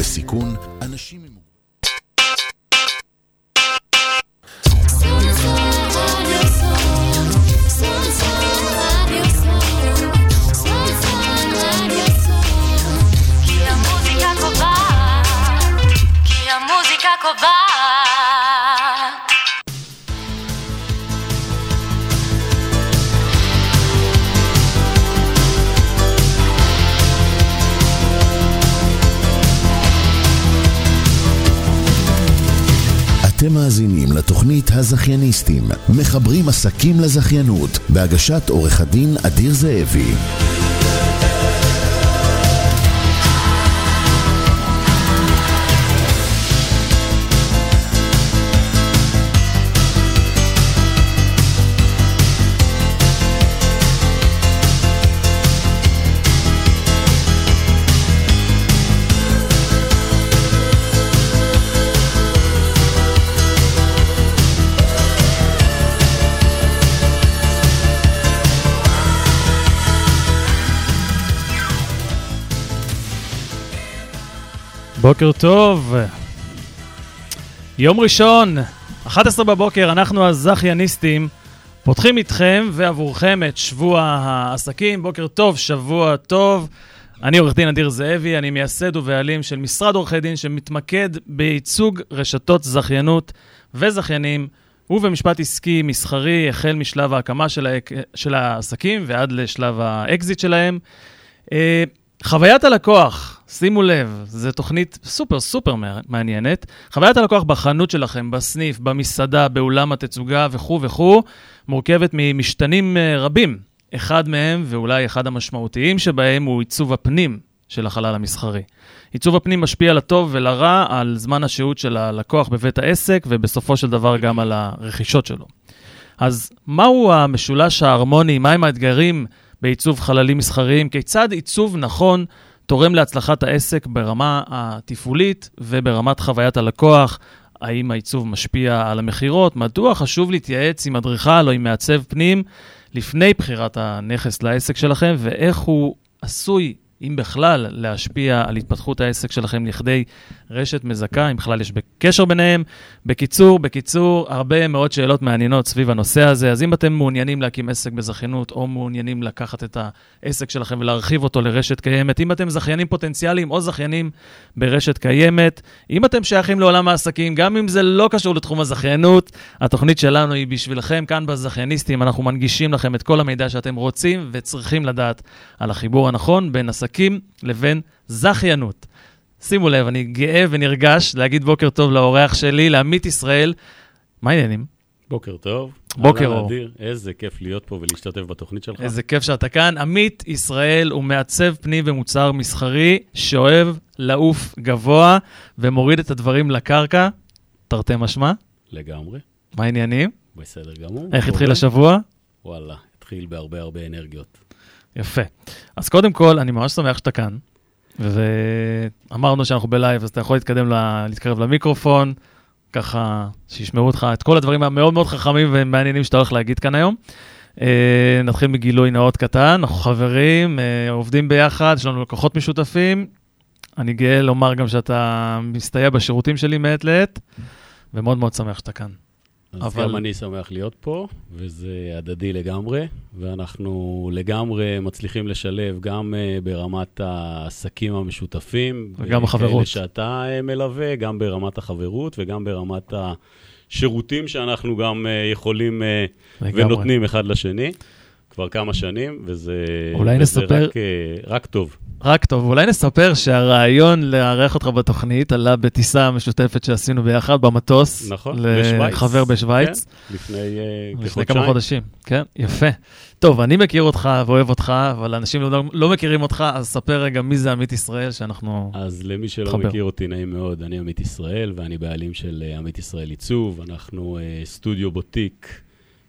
בסיכון, אנשים עם... אתם מאזינים לתוכנית הזכייניסטים, מחברים עסקים לזכיינות, בהגשת עורך הדין אדיר זאבי. בוקר טוב. יום ראשון, 11 בבוקר, אנחנו הזכייניסטים פותחים איתכם ועבורכם את שבוע העסקים. בוקר טוב, שבוע טוב. אני עורך דין אדיר זאבי, אני מייסד ובעלים של משרד עורכי דין שמתמקד בייצוג רשתות זכיינות וזכיינים ובמשפט עסקי מסחרי, החל משלב ההקמה של, האק... של העסקים ועד לשלב האקזיט שלהם. אה, חוויית הלקוח, שימו לב, זו תוכנית סופר סופר מעניינת. חוויית הלקוח בחנות שלכם, בסניף, במסעדה, באולם התצוגה וכו' וכו', מורכבת ממשתנים אה, רבים. אחד מהם, ואולי אחד המשמעותיים שבהם, הוא עיצוב הפנים של החלל המסחרי. עיצוב הפנים משפיע לטוב ולרע על זמן השהות של הלקוח בבית העסק, ובסופו של דבר גם על הרכישות שלו. אז מהו המשולש ההרמוני, מהם האתגרים בעיצוב חללים מסחריים, כיצד עיצוב נכון תורם להצלחת העסק ברמה התפעולית וברמת חוויית הלקוח, האם העיצוב משפיע על המכירות, מדוע חשוב להתייעץ עם אדריכל או עם מעצב פנים לפני בחירת הנכס לעסק שלכם, ואיך הוא עשוי אם בכלל, להשפיע על התפתחות העסק שלכם לכדי רשת מזכה, אם בכלל יש קשר ביניהם. בקיצור, בקיצור, הרבה מאוד שאלות מעניינות סביב הנושא הזה. אז אם אתם מעוניינים להקים עסק בזכיינות, או מעוניינים לקחת את העסק שלכם ולהרחיב אותו לרשת קיימת, אם אתם זכיינים פוטנציאליים או זכיינים ברשת קיימת, אם אתם שייכים לעולם העסקים, גם אם זה לא קשור לתחום הזכיינות, התוכנית שלנו היא בשבילכם כאן בזכייניסטים. אנחנו מנגישים לכם את כל המידע שאתם רוצים וצריכים לדעת על החיבור הנכון בין עסקים לבין זכיינות. שימו לב, אני גאה ונרגש להגיד בוקר טוב לאורח שלי, לעמית ישראל. מה העניינים? בוקר טוב. בוקר אור. אדיר, איזה כיף להיות פה ולהשתתף בתוכנית שלך. איזה כיף שאתה כאן. עמית ישראל הוא מעצב פנים ומוצר מסחרי, שאוהב לעוף גבוה ומוריד את הדברים לקרקע, תרתי משמע. לגמרי, מה העניינים? בסדר גמור. איך התחיל עובד? השבוע? וואלה, התחיל בהרבה הרבה אנרגיות. יפה. אז קודם כל, אני ממש שמח שאתה כאן, ואמרנו שאנחנו בלייב, אז אתה יכול להתקדם, ל... להתקרב למיקרופון, ככה שישמעו אותך את כל הדברים המאוד מאוד חכמים ומעניינים שאתה הולך להגיד כאן היום. אה, נתחיל מגילוי נאות קטן, אנחנו חברים, אה, עובדים ביחד, יש לנו לקוחות משותפים. אני גאה לומר גם שאתה מסתייע בשירותים שלי מעת לעת, ומאוד מאוד שמח שאתה כאן. אז אבל- גם אני שמח להיות פה, וזה הדדי לגמרי, ואנחנו לגמרי מצליחים לשלב גם uh, ברמת העסקים המשותפים. וגם וכאלה החברות. שאתה uh, מלווה, גם ברמת החברות וגם ברמת השירותים שאנחנו גם uh, יכולים uh, לגמרי. ונותנים אחד לשני. כבר כמה שנים, וזה, אולי וזה נספר- רק, אה, רק טוב. רק טוב, אולי נספר שהרעיון לארח אותך בתוכנית עלה בטיסה משותפת שעשינו ביחד במטוס. נכון, בשוויץ. לחבר בשוויץ. כן, לפני אה, לפני כמה כחודשיים. חודשים, כן, יפה. טוב, אני מכיר אותך ואוהב אותך, אבל אנשים לא, לא מכירים אותך, אז ספר רגע מי זה עמית ישראל, שאנחנו... אז למי שלא תחבר. מכיר אותי, נעים מאוד, אני עמית ישראל, ואני בעלים של אה, עמית ישראל עיצוב. אנחנו אה, סטודיו בוטיק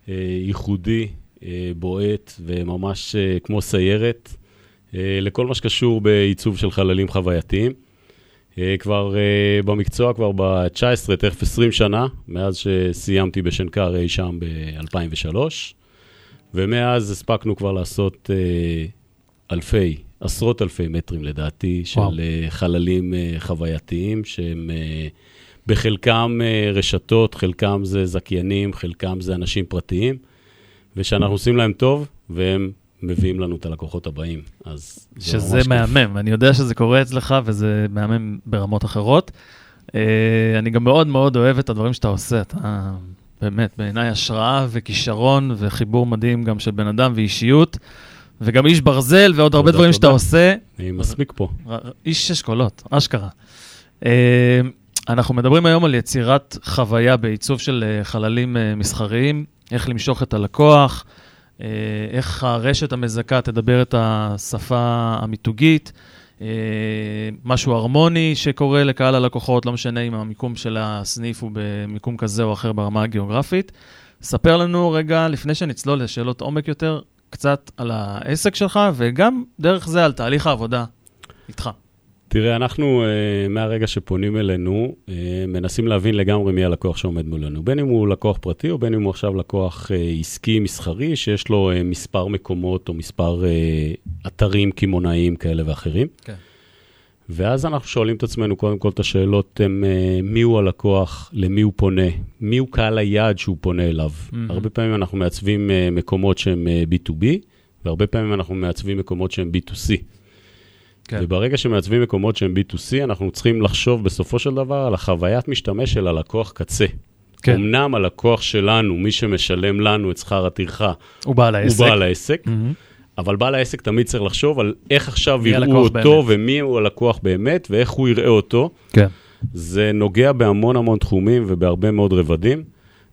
אה, ייחודי, אה, בועט, וממש אה, כמו סיירת, לכל מה שקשור בעיצוב של חללים חווייתיים. אה, כבר אה, במקצוע, כבר ב-19, תכף 20 שנה, מאז שסיימתי בשנקר אי שם ב-2003, ומאז הספקנו כבר לעשות אה, אלפי עשרות אלפי מטרים לדעתי, של וואו. אה, חללים אה, חווייתיים, שהם אה, בחלקם אה, רשתות, חלקם זה זכיינים, חלקם זה אנשים פרטיים, ושאנחנו עושים להם טוב, והם מביאים לנו את הלקוחות הבאים. אז זה שזה. מהמם, אני יודע שזה קורה אצלך וזה מהמם ברמות אחרות. אה, אני גם מאוד מאוד אוהב את הדברים שאתה עושה, אתה באמת, בעיניי השראה וכישרון וחיבור מדהים גם של בן אדם ואישיות, וגם איש ברזל ועוד הרבה דברים שאתה. עושה. אני מספיק פה. איש אשכולות, אשכרה. אה, אנחנו מדברים היום על יצירת חוויה בעיצוב של אה, חללים מסחריים, איך למשוך את הלקוח, איך הרשת המזכה תדבר את השפה המיתוגית, אה, משהו הרמוני שקורה לקהל הלקוחות, לא משנה אם המיקום של הסניף הוא במיקום כזה או אחר ברמה הגיאוגרפית. ספר לנו רגע, לפני שנצלול לשאלות עומק יותר, קצת על העסק שלך, וגם דרך זה על תהליך העבודה איתך. תראה, אנחנו, uh, מהרגע שפונים אלינו, uh, מנסים להבין לגמרי מי הלקוח שעומד מולנו. בין אם הוא לקוח פרטי או בין אם הוא עכשיו לקוח uh, עסקי, מסחרי, שיש לו מספר מקומות או מספר אתרים קמעונאיים כאלה ואחרים. כן. ואז אנחנו שואלים את עצמנו קודם כל את השאלות, הם, מי הוא הלקוח, למי הוא פונה, מי הוא קהל היעד שהוא פונה אליו. מהמם. הרבה פעמים אנחנו מעצבים מקומות שהם uh, B2B, והרבה פעמים אנחנו מעצבים מקומות שהם B2C. כן. וברגע שמעצבים מקומות שהם B2C, אנחנו צריכים לחשוב בסופו של דבר על החוויית משתמש של הלקוח קצה. כן. אמנם הלקוח שלנו, מי שמשלם לנו את שכר הטרחה, הוא בעל הוא העסק. בעל העסק, מהמם. אבל בעל העסק תמיד צריך לחשוב על איך עכשיו יראו אותו, באמת. ומי הוא הלקוח באמת, ואיך הוא יראה אותו. כן. זה נוגע בהמון המון תחומים ובהרבה מאוד רבדים,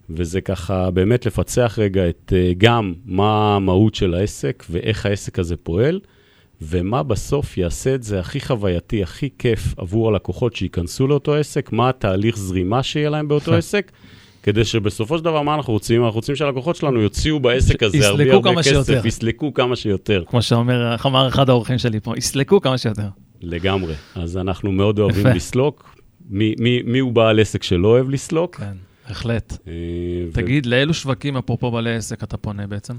וזה ככה באמת לפצח רגע את אה, גם מה המהות של העסק ואיך העסק הזה פועל, ומה בסוף יעשה את זה הכי חווייתי, הכי כיף עבור הלקוחות שייכנסו לאותו עסק, מה התהליך זרימה שיהיה להם באותו עסק. כדי שבסופו של דבר, מה אנחנו רוצים? אנחנו רוצים שהלקוחות שלנו יוציאו בעסק הזה הרבה הרבה כסף, שיותר. יסלקו כמה שיותר. כמו שאומר, איך אמר אחד האורחים שלי פה, יסלקו כמה שיותר. לגמרי. אז אנחנו מאוד אוהבים יפה. לסלוק. מי, מי, מי הוא בעל עסק שלא אוהב לסלוק? כן, בהחלט. אה, ו- תגיד, לאילו שווקים, אפרופו בעלי עסק, אתה פונה בעצם?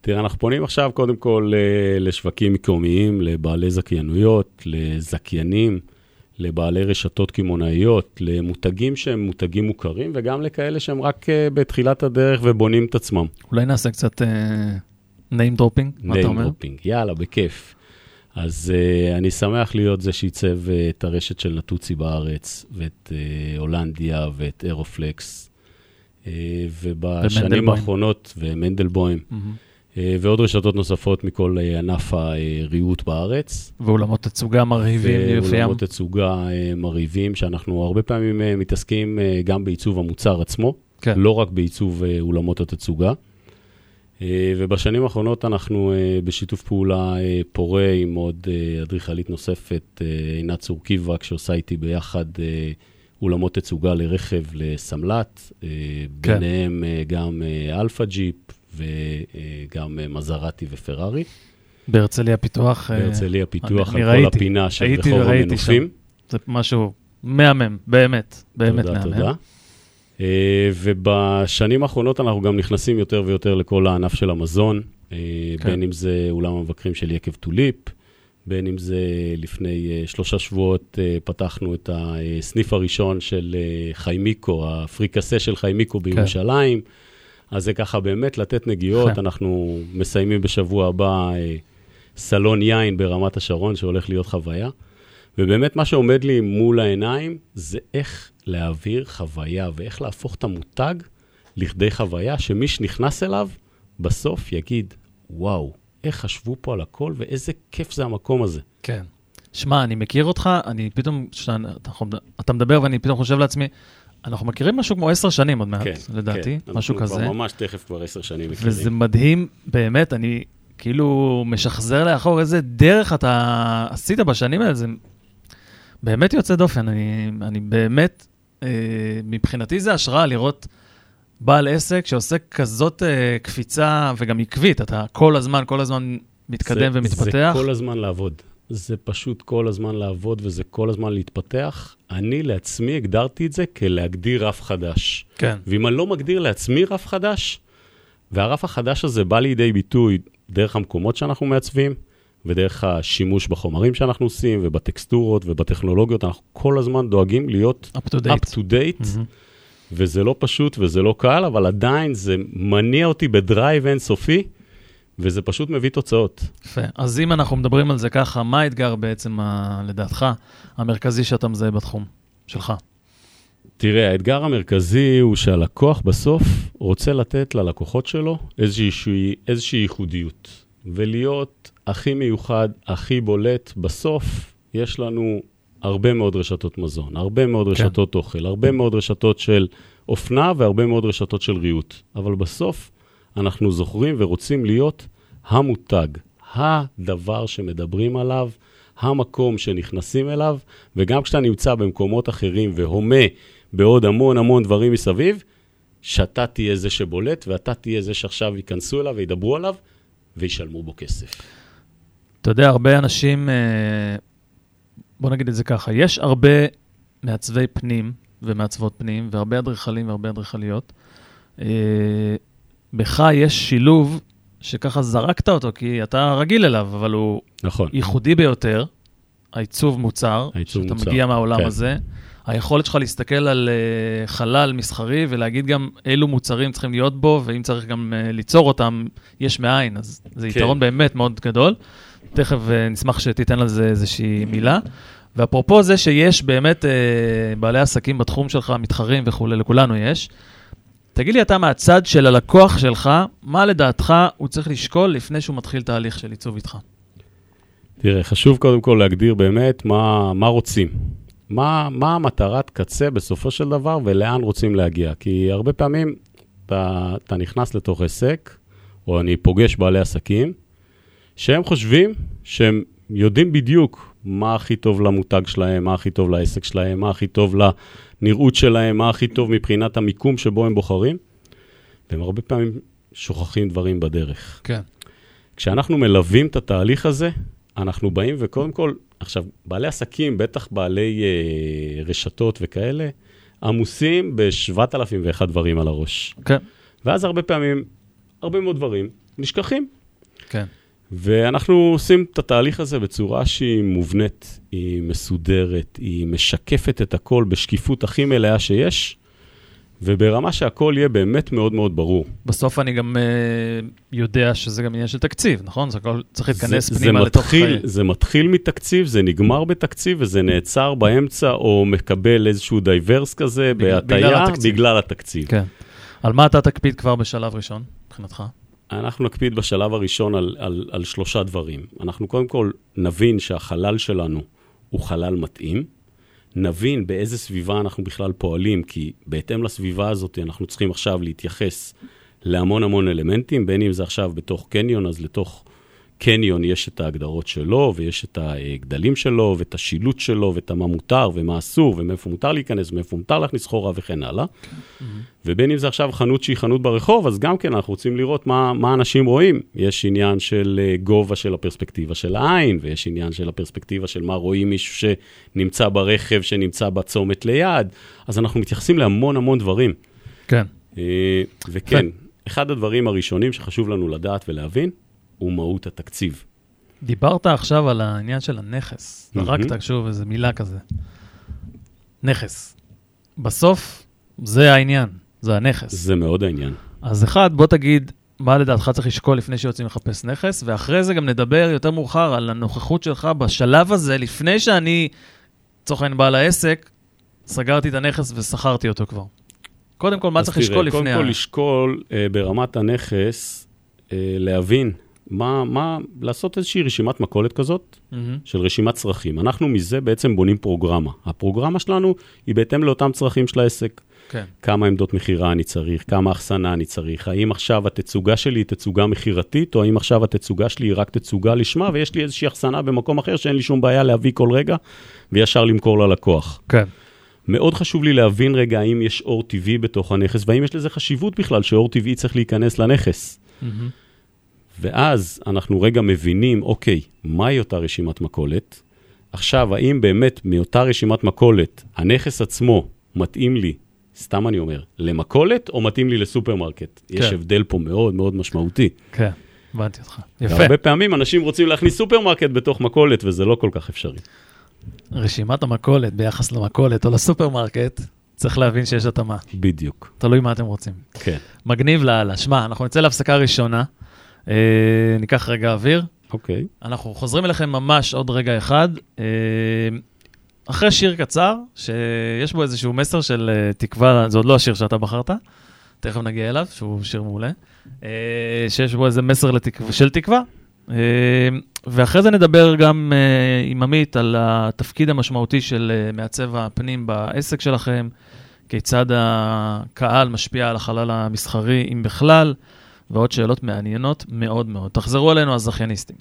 תראה, אנחנו פונים עכשיו קודם כל אה, לשווקים מקומיים, לבעלי זכיינויות, לזכיינים, לבעלי רשתות קמעונאיות, למותגים שהם מותגים מוכרים, וגם לכאלה שהם רק אה, בתחילת הדרך ובונים את עצמם. אולי נעשה קצת אה, name dropping, מה אתה אומר? Name-dropping. יאללה, בכיף. אז uh, אני שמח להיות זה שעיצב uh, את הרשת של נטוצי בארץ, ואת uh, הולנדיה, ואת אירופלקס, uh, ובשנים. האחרונות, ומנדלבוים, מהמם. Uh, ועוד רשתות נוספות מכל uh, ענף הריהוט בארץ. ואולמות תצוגה מרהיבים ליופיים. ואולמות תצוגה uh, מרהיבים, שאנחנו הרבה פעמים מתעסקים גם בעיצוב המוצר עצמו, כן. לא רק בעיצוב אולמות התצוגה. ובשנים האחרונות אנחנו בשיתוף פעולה פורה עם עוד אדריכלית נוספת, עינת צור קיבק, שעושה איתי ביחד אולמות תצוגה לרכב לסמל"ת, כן. ביניהם גם אלפא ג'יפ וגם אה, מזרטי ופרארי. בהרצליה פיתוח. אה, בהרצליה פיתוח על ראיתי, כל הפינה של הייתי רחוב וראיתי המנופים. זה משהו מהמם, באמת, באמת תודה, מהמם. תודה. אה, ובשנים האחרונות אנחנו גם נכנסים יותר ויותר לכל הענף של המזון, אה, כן. בין אם זה אולם המבקרים של יקב טוליפ, בין אם זה לפני אה, שלושה שבועות אה, פתחנו את הסניף הראשון של אה, חיימיקו, הפריקסה של חיימיקו בירושלים. אז זה ככה באמת לתת נגיעות. אנחנו מסיימים בשבוע הבא אה, סלון יין ברמת השרון, שהולך להיות חוויה. ובאמת מה שעומד לי מול העיניים זה איך להעביר חוויה ואיך להפוך את המותג לכדי חוויה שמי שנכנס אליו בסוף יגיד, וואו, איך חשבו פה על הכל ואיזה כיף זה המקום הזה. כן. שמע, אני מכיר אותך, אני פתאום, שאתה, אתה מדבר ואני פתאום חושב לעצמי, אנחנו מכירים משהו כמו עשר שנים עוד מעט, לדעתי, כן. משהו אנחנו כזה. כבר ממש תכף כבר עשר שנים מכירים. וזה מדהים, באמת, אני כאילו משחזר לאחור איזה דרך אתה עשית בשנים האלה, זה באמת יוצא דופן. אני, אני באמת, אה, מבחינתי זה השראה לראות בעל עסק שעושה כזאת אה, קפיצה, וגם עקבית, אתה כל הזמן, כל הזמן מתקדם זה, ומתפתח. זה כל הזמן לעבוד. זה פשוט כל הזמן לעבוד וזה כל הזמן להתפתח. אני לעצמי הגדרתי את זה כלהגדיר רף חדש. כן, ואם אני לא מגדיר לעצמי רף חדש, והרף החדש הזה בא לידי ביטוי דרך המקומות שאנחנו מעצבים, ודרך השימוש בחומרים שאנחנו עושים, ובטקסטורות ובטכנולוגיות, אנחנו כל הזמן דואגים להיות up to date. up to date, מהמם. וזה לא פשוט וזה לא קל, אבל עדיין זה מניע אותי בדרייב אינסופי, וזה פשוט מביא תוצאות. יפה. אז אם אנחנו מדברים על זה ככה, מה האתגר בעצם, ה- לדעתך, המרכזי שאתה מזהה בתחום שלך? תראה, האתגר המרכזי הוא שהלקוח בסוף רוצה לתת ללקוחות שלו איזושהי, איזושהי ייחודיות, ולהיות הכי מיוחד, הכי בולט. בסוף יש לנו הרבה מאוד רשתות מזון, הרבה מאוד כן. רשתות אוכל, הרבה מאוד רשתות של אופנה והרבה מאוד רשתות של ריהוט. אבל בסוף אנחנו זוכרים ורוצים להיות המותג, הדבר שמדברים עליו, המקום שנכנסים אליו, וגם כשאתה נמצא במקומות אחרים והומה בעוד המון המון דברים מסביב, שאתה תהיה זה שבולט, ואתה תהיה זה שעכשיו ייכנסו אליו וידברו עליו, וישלמו בו כסף. אתה יודע, הרבה אנשים, אה, בוא נגיד את זה ככה, יש הרבה מעצבי פנים ומעצבות פנים, והרבה אדריכלים והרבה אדריכליות. בך יש שילוב שככה זרקת אותו, כי אתה רגיל אליו, אבל הוא נכון. ייחודי ביותר, העיצוב מוצר, העיצוב שאתה מוצר, מגיע מהעולם כן. הזה. היכולת שלך להסתכל על uh, חלל מסחרי ולהגיד גם אילו מוצרים צריכים להיות בו, ואם צריך גם uh, ליצור אותם יש מאין, אז זה כן. יתרון באמת מאוד גדול. תכף uh, נשמח שתיתן על זה איזושהי מילה. ואפרופו זה שיש באמת uh, בעלי עסקים בתחום שלך, מתחרים וכולי, לכולנו יש. תגיד לי אתה מהצד של הלקוח שלך, מה לדעתך הוא צריך לשקול לפני שהוא מתחיל תהליך של עיצוב איתך? תראה, חשוב קודם כל להגדיר באמת מה, מה רוצים. מה, מה המטרת קצה בסופו של דבר ולאן רוצים להגיע. כי הרבה פעמים אתה, אתה נכנס לתוך עסק, או אני פוגש בעלי עסקים, שהם חושבים שהם יודעים בדיוק מה הכי טוב למותג שלהם, מה הכי טוב לעסק שלהם, מה הכי טוב לנראות שלהם, מה הכי טוב מבחינת המיקום שבו הם בוחרים, והם הרבה פעמים שוכחים דברים בדרך. כן. כשאנחנו מלווים את התהליך הזה, אנחנו באים וקודם כל, עכשיו, בעלי עסקים, בטח בעלי אה, רשתות וכאלה, עמוסים ב-7,001 דברים על הראש. כן, ואז הרבה פעמים, הרבה מאוד דברים נשכחים. כן. ואנחנו עושים את התהליך הזה בצורה שהיא מובנית, היא מסודרת, היא משקפת את הכל בשקיפות הכי מלאה שיש, וברמה שהכל יהיה באמת מאוד מאוד ברור. בסוף אני גם אה, יודע שזה גם עניין של תקציב, נכון? זה הכל צריך להתכנס זה, פנימה זה לתוך... מתחיל, אה, זה מתחיל מתקציב, זה נגמר בתקציב, וזה נעצר באמצע, או מקבל איזשהו diverse כזה, בגלל- בהטייה, בגלל התקציב. בגלל התקציב. כן. על מה אתה תקפיד כבר בשלב ראשון, מבחינתך? אנחנו נקפיד בשלב הראשון על, על, על שלושה דברים. אנחנו קודם כל נבין שהחלל שלנו הוא חלל מתאים, נבין באיזה סביבה אנחנו בכלל פועלים, כי בהתאם לסביבה הזאת אנחנו צריכים עכשיו להתייחס להמון המון אלמנטים, בין אם זה עכשיו בתוך קניון, אז לתוך קניון יש את ההגדרות שלו, ויש את הגדלים שלו, ואת השילוט שלו, ואת מה מותר ומה אסור, ומאיפה מותר להיכנס, ומאיפה מותר להכניס סחורה וכן הלאה. ובין אם זה עכשיו חנות שהיא חנות ברחוב, אז גם כן אנחנו רוצים לראות מה, מה אנשים רואים. יש עניין של אה, גובה של הפרספקטיבה של העין, ויש עניין של הפרספקטיבה של מה רואים מישהו שנמצא ברכב, שנמצא בצומת ליד. אז אנחנו מתייחסים להמון המון דברים. כן. אה, וכן, אחד הדברים הראשונים שחשוב לנו לדעת ולהבין, הוא מהות התקציב. דיברת עכשיו על העניין של הנכס. זרקת שוב איזו מילה כזה. נכס. בסוף, זה העניין, זה הנכס. זה מאוד העניין. אז אחד, בוא תגיד מה לדעתך צריך לשקול לפני שיוצאים לחפש נכס, ואחרי זה גם נדבר יותר מאוחר על הנוכחות שלך בשלב הזה, לפני שאני, לצורך העניין בעל העסק, סגרתי את הנכס ושכרתי אותו כבר. קודם כל, מה אז צריך תראה, לשקול לפני קודם ה... כל לשקול אה, ברמת הנכס, אה, להבין מה, מה, לעשות איזושהי רשימת מכולת כזאת, מהמם. של רשימת צרכים. אנחנו מזה בעצם בונים פרוגרמה. הפרוגרמה שלנו היא בהתאם לאותם צרכים של העסק. כן, כמה עמדות מכירה אני צריך, כמה אחסנה אני צריך, האם עכשיו התצוגה שלי היא תצוגה מכירתית, או האם עכשיו התצוגה שלי היא רק תצוגה לשמה, ויש לי איזושהי אחסנה במקום אחר שאין לי שום בעיה להביא כל רגע, וישר למכור ללקוח. כן. מאוד חשוב לי להבין רגע האם יש אור טבעי בתוך הנכס, והאם יש לזה חשיבות בכלל שאור טבעי צריך להיכנס לנכס. מהמם. ואז אנחנו רגע מבינים, אוקיי, מהי אותה רשימת מכולת? עכשיו, האם באמת מאותה רשימת מכולת, הנכס עצמו מתאים לי, סתם אני אומר, למכולת, או מתאים לי לסופרמרקט? יש כן. הבדל פה מאוד מאוד משמעותי. כן. הבנתי אותך. יפה. והרבה פעמים אנשים רוצים להכניס סופרמרקט בתוך מכולת, וזה לא כל כך אפשרי. רשימת המכולת ביחס למכולת או לסופרמרקט, צריך להבין שיש התאמה. בדיוק. תלוי מה אתם רוצים. כן. מגניב לאללה. שמע, אנחנו נצא להפסקה ראשונה. אה, ניקח רגע אוויר. אוקיי. אנחנו חוזרים אליכם ממש עוד רגע אחד. אה, אחרי שיר קצר, שיש בו איזשהו מסר של אה, תקווה, זה עוד לא השיר שאתה בחרת, תכף נגיע אליו, שהוא שיר מעולה, אה, שיש בו איזה מסר לתקו... של תקווה. אה, ואחרי זה נדבר גם אה, עם עמית על התפקיד המשמעותי של אה, מעצב הפנים בעסק שלכם, כיצד הקהל משפיע על החלל המסחרי, אם בכלל, ועוד שאלות מעניינות מאוד מאוד. תחזרו אלינו, הזכייניסטים.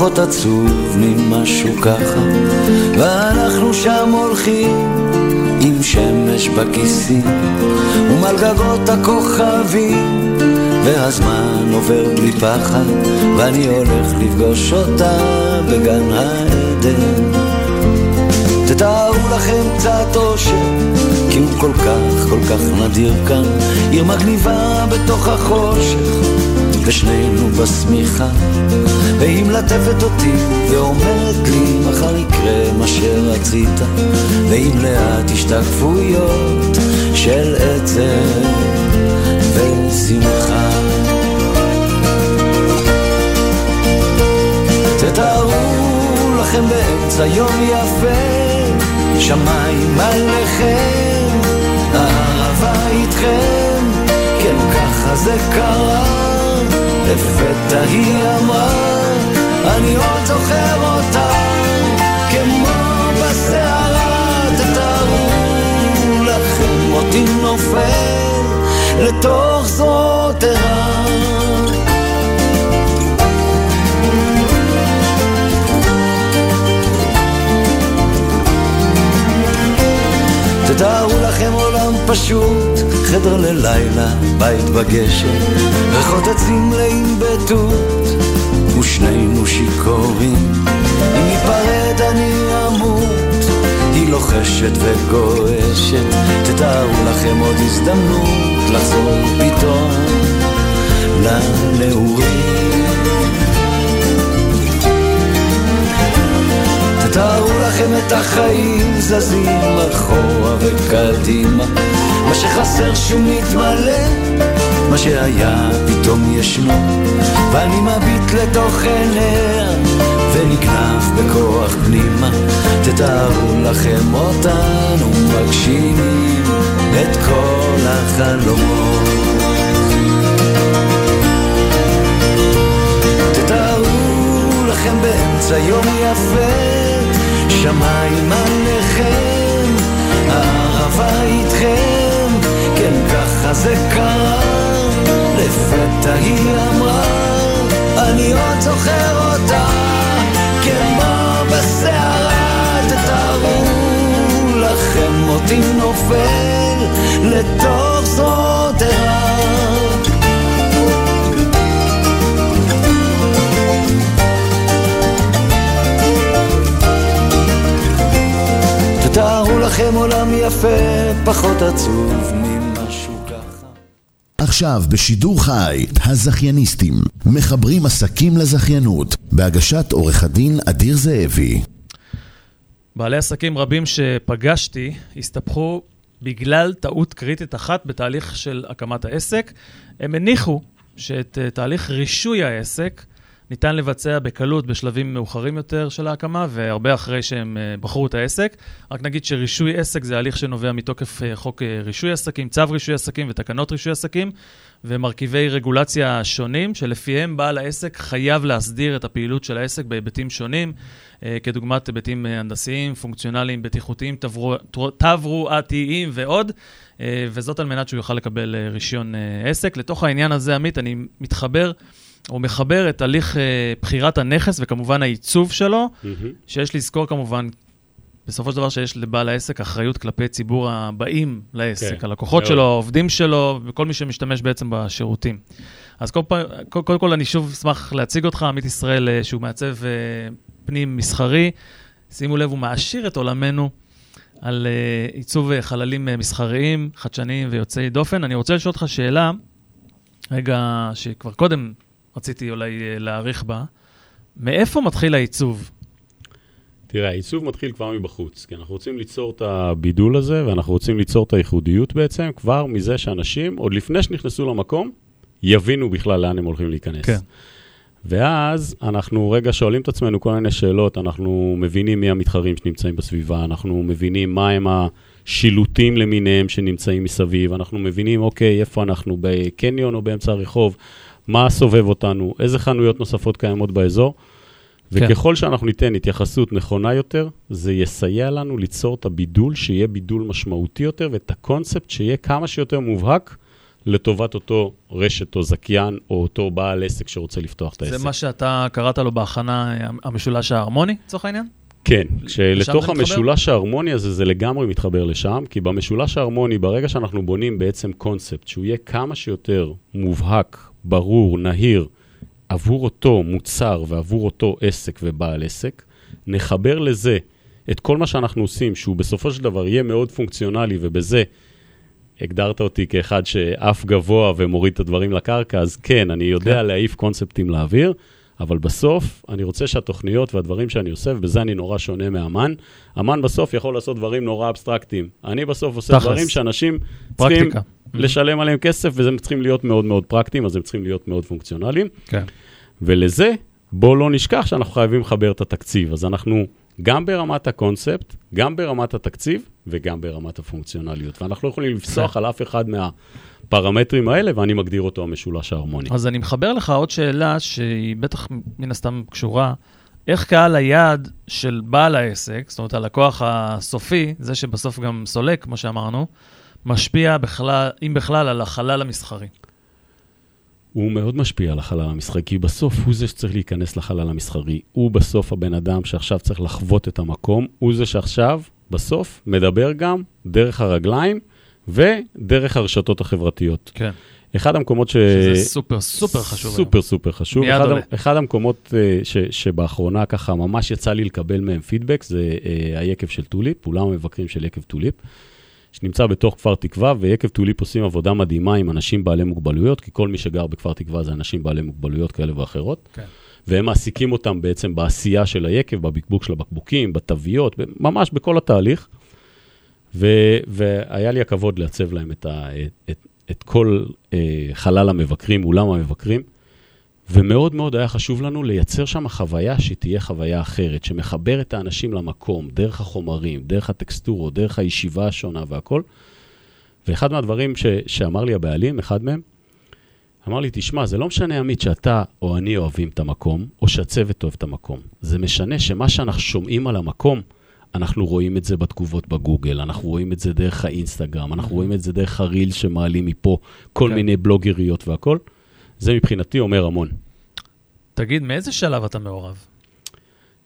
פחות עצוב ממשהו ככה. ואנחנו שם הולכים עם שמש בכיסים ומעל גגות הכוכבים והזמן עובר בלי פחד ואני הולך לפגוש אותה בגן העדן. תתארו לכם קצת אושר כי הוא כל כך כל כך נדיר כאן. עיר מגניבה בתוך החושך ושנינו בשמיכה והיא מלטפת אותי ואומרת לי מחר יקרה מה שרצית. ועם לאט השתקפויות של עצב ושמחה. תתארו לכם באמצע יום יפה שמיים עליכם הערבה איתכם כן ככה זה קרה לפתע היא אמרה, אני עוד זוכר אותה, כמו בסערה, תתארו לכם אותי נופל לתוך זאת ערה. תתארו לכם פשוט, חדר ללילה, בית בגשם, ריחות עצים מלאים בתות, ושנינו שיכורים. אם ניפרד אני אמות, היא לוחשת וגועשת, תתארו לכם עוד הזדמנות לחזור פתאום לנעורים. לכם את החיים זזים אחורה וקדימה. מה שחסר שהוא מתמלא מה שהיה פתאום ישנו. ואני מביט לתוך עיניה ונגנב בכוח פנימה. תתארו לכם אותנו מגשימים את כל החלומות תתארו לכם באמצע יום יפה שמיים עליכם, הערבה איתכם, כן ככה זה קרה, לפתע היא אמרה, אני עוד זוכר אותה, כמו בסערה, תתארו לכם אותי נופל לתוך זאת ערה. לכם עולם יפה, פחות עצוב ממשהו ככה. עכשיו בשידור חי, הזכייניסטים, מחברים עסקים לזכיינות, בהגשת עורך הדין אדיר זאבי. בעלי עסקים רבים שפגשתי הסתבכו בגלל טעות קריטית אחת בתהליך של הקמת העסק. הם הניחו שאת אה, תהליך רישוי העסק ניתן לבצע בקלות בשלבים מאוחרים יותר של ההקמה, והרבה אחרי שהם אה, בחרו את העסק. רק נגיד שרישוי עסק זה הליך שנובע מתוקף אה, חוק אה, רישוי עסקים, צו רישוי עסקים ותקנות רישוי עסקים, ומרכיבי רגולציה שונים, שלפיהם בעל העסק חייב להסדיר את הפעילות של העסק בהיבטים שונים, כדוגמת היבטים הנדסיים, פונקציונליים, בטיחותיים, תברואתיים ועוד, וזאת על מנת שהוא יוכל לקבל רישיון עסק. לתוך העניין הזה, עמית, אני מתחבר, או מחבר את הליך אה, בחירת הנכס וכמובן העיצוב שלו, מהמם. שיש לזכור כמובן, בסופו של דבר שיש לבעל העסק אחריות כלפי ציבור הבאים לעסק, כן, הלקוחות מאוד. שלו, העובדים שלו, וכל מי שמשתמש בעצם בשירותים. אז כל קודם כל, כל אני שוב אשמח להציג אותך, עמית ישראל, אה, שהוא מעצב אה, פנים מסחרי. שימו לב, הוא מעשיר את עולמנו על עיצוב חללים מסחריים, חדשניים ויוצאי דופן. אני רוצה לשאול אותך שאלה, רגע, שכבר קודם רציתי אולי אה, להעריך בה. מאיפה מתחיל העיצוב? תראה, העיצוב מתחיל כבר מבחוץ, כי אנחנו רוצים ליצור את הבידול הזה, ואנחנו רוצים ליצור את הייחודיות בעצם, כבר מזה שאנשים, עוד לפני שנכנסו למקום, יבינו בכלל לאן הם הולכים להיכנס. כן. ואז אנחנו רגע שואלים את עצמנו כל מיני שאלות, אנחנו מבינים מי המתחרים שנמצאים בסביבה, אנחנו מבינים מה הם השילוטים למיניהם שנמצאים מסביב, אנחנו מבינים, אוקיי, איפה אנחנו, בקניון או באמצע הרחוב, מה סובב אותנו, איזה חנויות נוספות קיימות באזור. כן. וככל שאנחנו ניתן התייחסות נכונה יותר, זה יסייע לנו ליצור את הבידול, שיהיה בידול משמעותי יותר, ואת הקונספט שיהיה כמה שיותר מובהק לטובת אותו רשת או זכיין, או אותו בעל עסק שרוצה לפתוח את העסק. זה מה שאתה קראת לו בהכנה, אה, המשולש ההרמוני, לצורך העניין? כן, כשלתוך? המשולש ההרמוני הזה, זה לגמרי מתחבר לשם, כי במשולש ההרמוני, ברגע שאנחנו בונים בעצם קונספט, שהוא יהיה כמה שיותר מובהק, ברור, נהיר, עבור אותו מוצר ועבור אותו עסק ובעל עסק, נחבר לזה את כל מה שאנחנו עושים, שהוא בסופו של דבר יהיה מאוד פונקציונלי, ובזה הגדרת אותי כאחד שעף גבוה ומוריד את הדברים לקרקע, אז כן, אני יודע כן. להעיף קונספטים לאוויר, אבל בסוף אני רוצה שהתוכניות והדברים שאני עושה, ובזה אני נורא שונה מאמן, אמן בסוף יכול לעשות דברים נורא אבסטרקטיים. אני בסוף עושה תכלס. דברים שאנשים צריכים פרקטיקה. לשלם עליהם כסף, והם צריכים להיות מאוד מאוד פרקטיים, אז הם צריכים להיות מאוד פונקציונליים. כן. ולזה, בואו לא נשכח שאנחנו חייבים לחבר את התקציב. אז אנחנו גם ברמת הקונספט, גם ברמת התקציב וגם ברמת הפונקציונליות. ואנחנו לא יכולים לפסוח על אף אחד מהפרמטרים האלה, ואני מגדיר אותו המשולש ההרמוני. אז אני מחבר לך עוד שאלה שהיא בטח מן הסתם קשורה. איך קהל היעד של בעל העסק, זאת אומרת הלקוח הסופי, זה שבסוף גם סולק, כמו שאמרנו, משפיע בכלל, אם בכלל, על החלל המסחרי. הוא מאוד משפיע על החלל המסחרי, כי בסוף הוא זה שצריך להיכנס לחלל המסחרי. הוא בסוף הבן אדם שעכשיו צריך לחוות את המקום, הוא זה שעכשיו, בסוף, מדבר גם דרך הרגליים ודרך הרשתות החברתיות. כן. אחד המקומות ש... שזה סופר סופר חשוב. היום. סופר סופר חשוב. מיד אחד, עולה. אחד המקומות אה, ש, שבאחרונה ככה ממש יצא לי לקבל מהם פידבק, זה אה, היקב של טוליפ, אולם המבקרים של יקב טוליפ, שנמצא בתוך כפר תקווה, ויקב טוליפ עושים עבודה מדהימה עם אנשים בעלי מוגבלויות, כי כל מי שגר בכפר תקווה זה אנשים בעלי מוגבלויות כאלה ואחרות. כן. והם מעסיקים אותם בעצם בעשייה של היקב, בבקבוק של הבקבוקים, בתוויות, ממש בכל התהליך. ו, והיה לי הכבוד לעצב להם את, ה, את, את, את כל אה, חלל המבקרים, אולם המבקרים, ומאוד מאוד היה חשוב לנו לייצר שם חוויה שתהיה חוויה אחרת, שמחבר את האנשים למקום, דרך החומרים, דרך הטקסטורות, דרך הישיבה השונה והכל. ואחד מהדברים ש, שאמר לי הבעלים, אחד מהם, אמר לי, תשמע, זה לא משנה, עמית, שאתה או אני אוהבים את המקום, או שהצוות אוהב את המקום. זה משנה שמה שאנחנו שומעים על המקום, אנחנו רואים את זה בתגובות בגוגל, אנחנו רואים את זה דרך האינסטגרם, אנחנו רואים את זה דרך הריל שמעלים מפה, כל כן. מיני בלוגריות והכל. זה מבחינתי אומר המון. תגיד, מאיזה שלב אתה מעורב?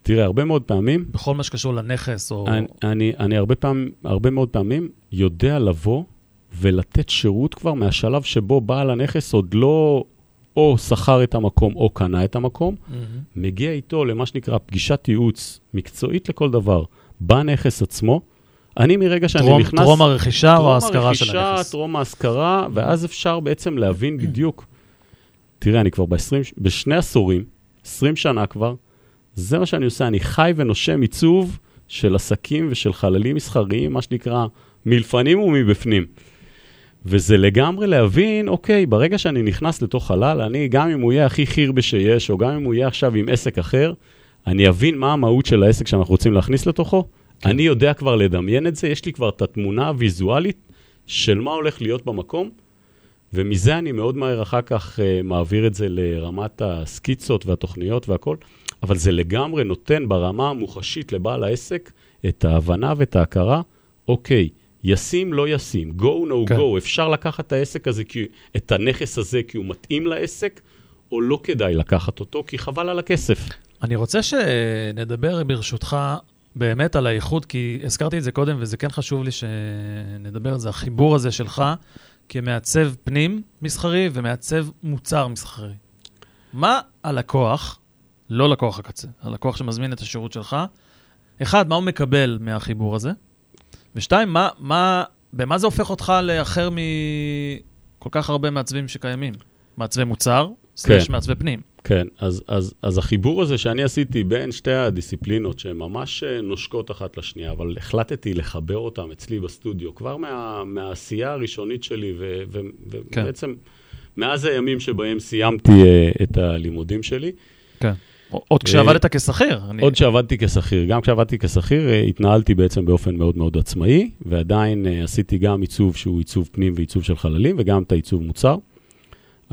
תראה, הרבה מאוד פעמים, בכל מה שקשור לנכס או... אני, אני, אני הרבה, פעם, הרבה מאוד פעמים יודע לבוא ולתת שירות כבר מהשלב שבו בעל הנכס עוד לא או שכר את המקום או קנה את המקום, מהמם. מגיע איתו למה שנקרא פגישת ייעוץ מקצועית לכל דבר, בנכס עצמו. אני מרגע שאני טרום- נכנס... טרום הרכישה או טרום ההשכרה של הרכישה, הנכס? טרום ההשכרה, ואז אפשר בעצם להבין בדיוק. תראה, אני כבר ב-20, בשני עשורים, 20 שנה כבר, זה מה שאני עושה, אני חי ונושם עיצוב של עסקים ושל חללים מסחריים, מה שנקרא, מלפנים ומבפנים. וזה לגמרי להבין, אוקיי, ברגע שאני נכנס לתוך חלל, אני, גם אם הוא יהיה הכי חירבה שיש, או גם אם הוא יהיה עכשיו עם עסק אחר, אני אבין מה המהות של העסק שאנחנו רוצים להכניס לתוכו. כן. אני יודע כבר לדמיין את זה, יש לי כבר את התמונה הוויזואלית של מה הולך להיות במקום, ומזה אני מאוד מהר אחר כך uh, מעביר את זה לרמת הסקיצות והתוכניות והכל, אבל זה לגמרי נותן ברמה המוחשית לבעל העסק את ההבנה ואת ההכרה, אוקיי, ישים, לא ישים, go, no כן. go, אפשר לקחת את העסק הזה, כי, את הנכס הזה כי הוא מתאים לעסק, או לא כדאי לקחת אותו, כי חבל על הכסף. אני רוצה שנדבר ברשותך באמת על האיכות, כי הזכרתי את זה קודם, וזה כן חשוב לי שנדבר על זה, החיבור הזה שלך כמעצב פנים מסחרי ומעצב מוצר מסחרי. מה הלקוח, לא לקוח הקצה, הלקוח שמזמין את השירות שלך, אחד, מה הוא מקבל מהחיבור הזה? ושתיים, מה, מה, במה זה הופך אותך לאחר מכל כך הרבה מעצבים שקיימים? מעצבי מוצר, סלש מעצבי פנים. כן, אז, אז, אז החיבור הזה שאני עשיתי בין שתי הדיסציפלינות, שהן ממש אה, נושקות אחת לשנייה, אבל החלטתי לחבר אותן אצלי בסטודיו, כבר מה, מהעשייה הראשונית שלי, ו, ו, כן. ובעצם מאז הימים שבהם סיימתי uh, את הלימודים שלי. כן. עוד כשעבדת כשכיר. אני- עוד כשעבדתי כשכיר, גם כשעבדתי כשכיר, אה, התנהלתי בעצם באופן מאוד מאוד עצמאי, ועדיין אה, עשיתי גם עיצוב שהוא עיצוב פנים ועיצוב של חללים, וגם את העיצוב מוצר.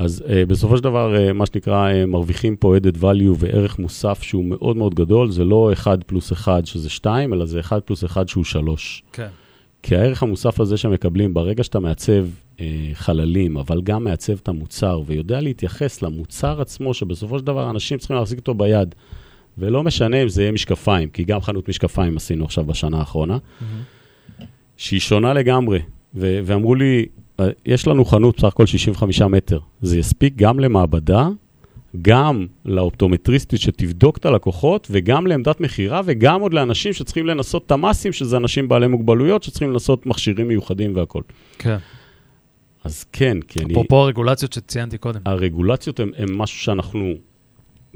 אז uh, בסופו של דבר, uh, מה שנקרא, uh, מרוויחים פה added value וערך מוסף שהוא מאוד מאוד גדול, זה לא 1 פלוס 1 שזה 2, אלא זה 1 פלוס 1 שהוא 3. כן. כי הערך המוסף הזה שמקבלים, ברגע שאתה מעצב אה, חללים, אבל גם מעצב את המוצר, ויודע להתייחס למוצר עצמו, שבסופו של דבר אנשים צריכים להחזיק אותו ביד, ולא משנה אם זה יהיה משקפיים, כי גם חנות משקפיים עשינו עכשיו בשנה האחרונה, שהיא שונה לגמרי. ו- ואמרו לי, "אה, יש לנו חנות בסך הכל 65 מטר, זה יספיק גם למעבדה, גם לאופטומטריסטית שתבדוק את הלקוחות, וגם לעמדת מכירה, וגם עוד לאנשים שצריכים לנסות תמ"סים, שזה אנשים בעלי מוגבלויות, שצריכים לנסות מכשירים מיוחדים והכול. כן. אז כן, כי אני... אפרופו הרגולציות שציינתי קודם. הרגולציות הן הן משהו שאנחנו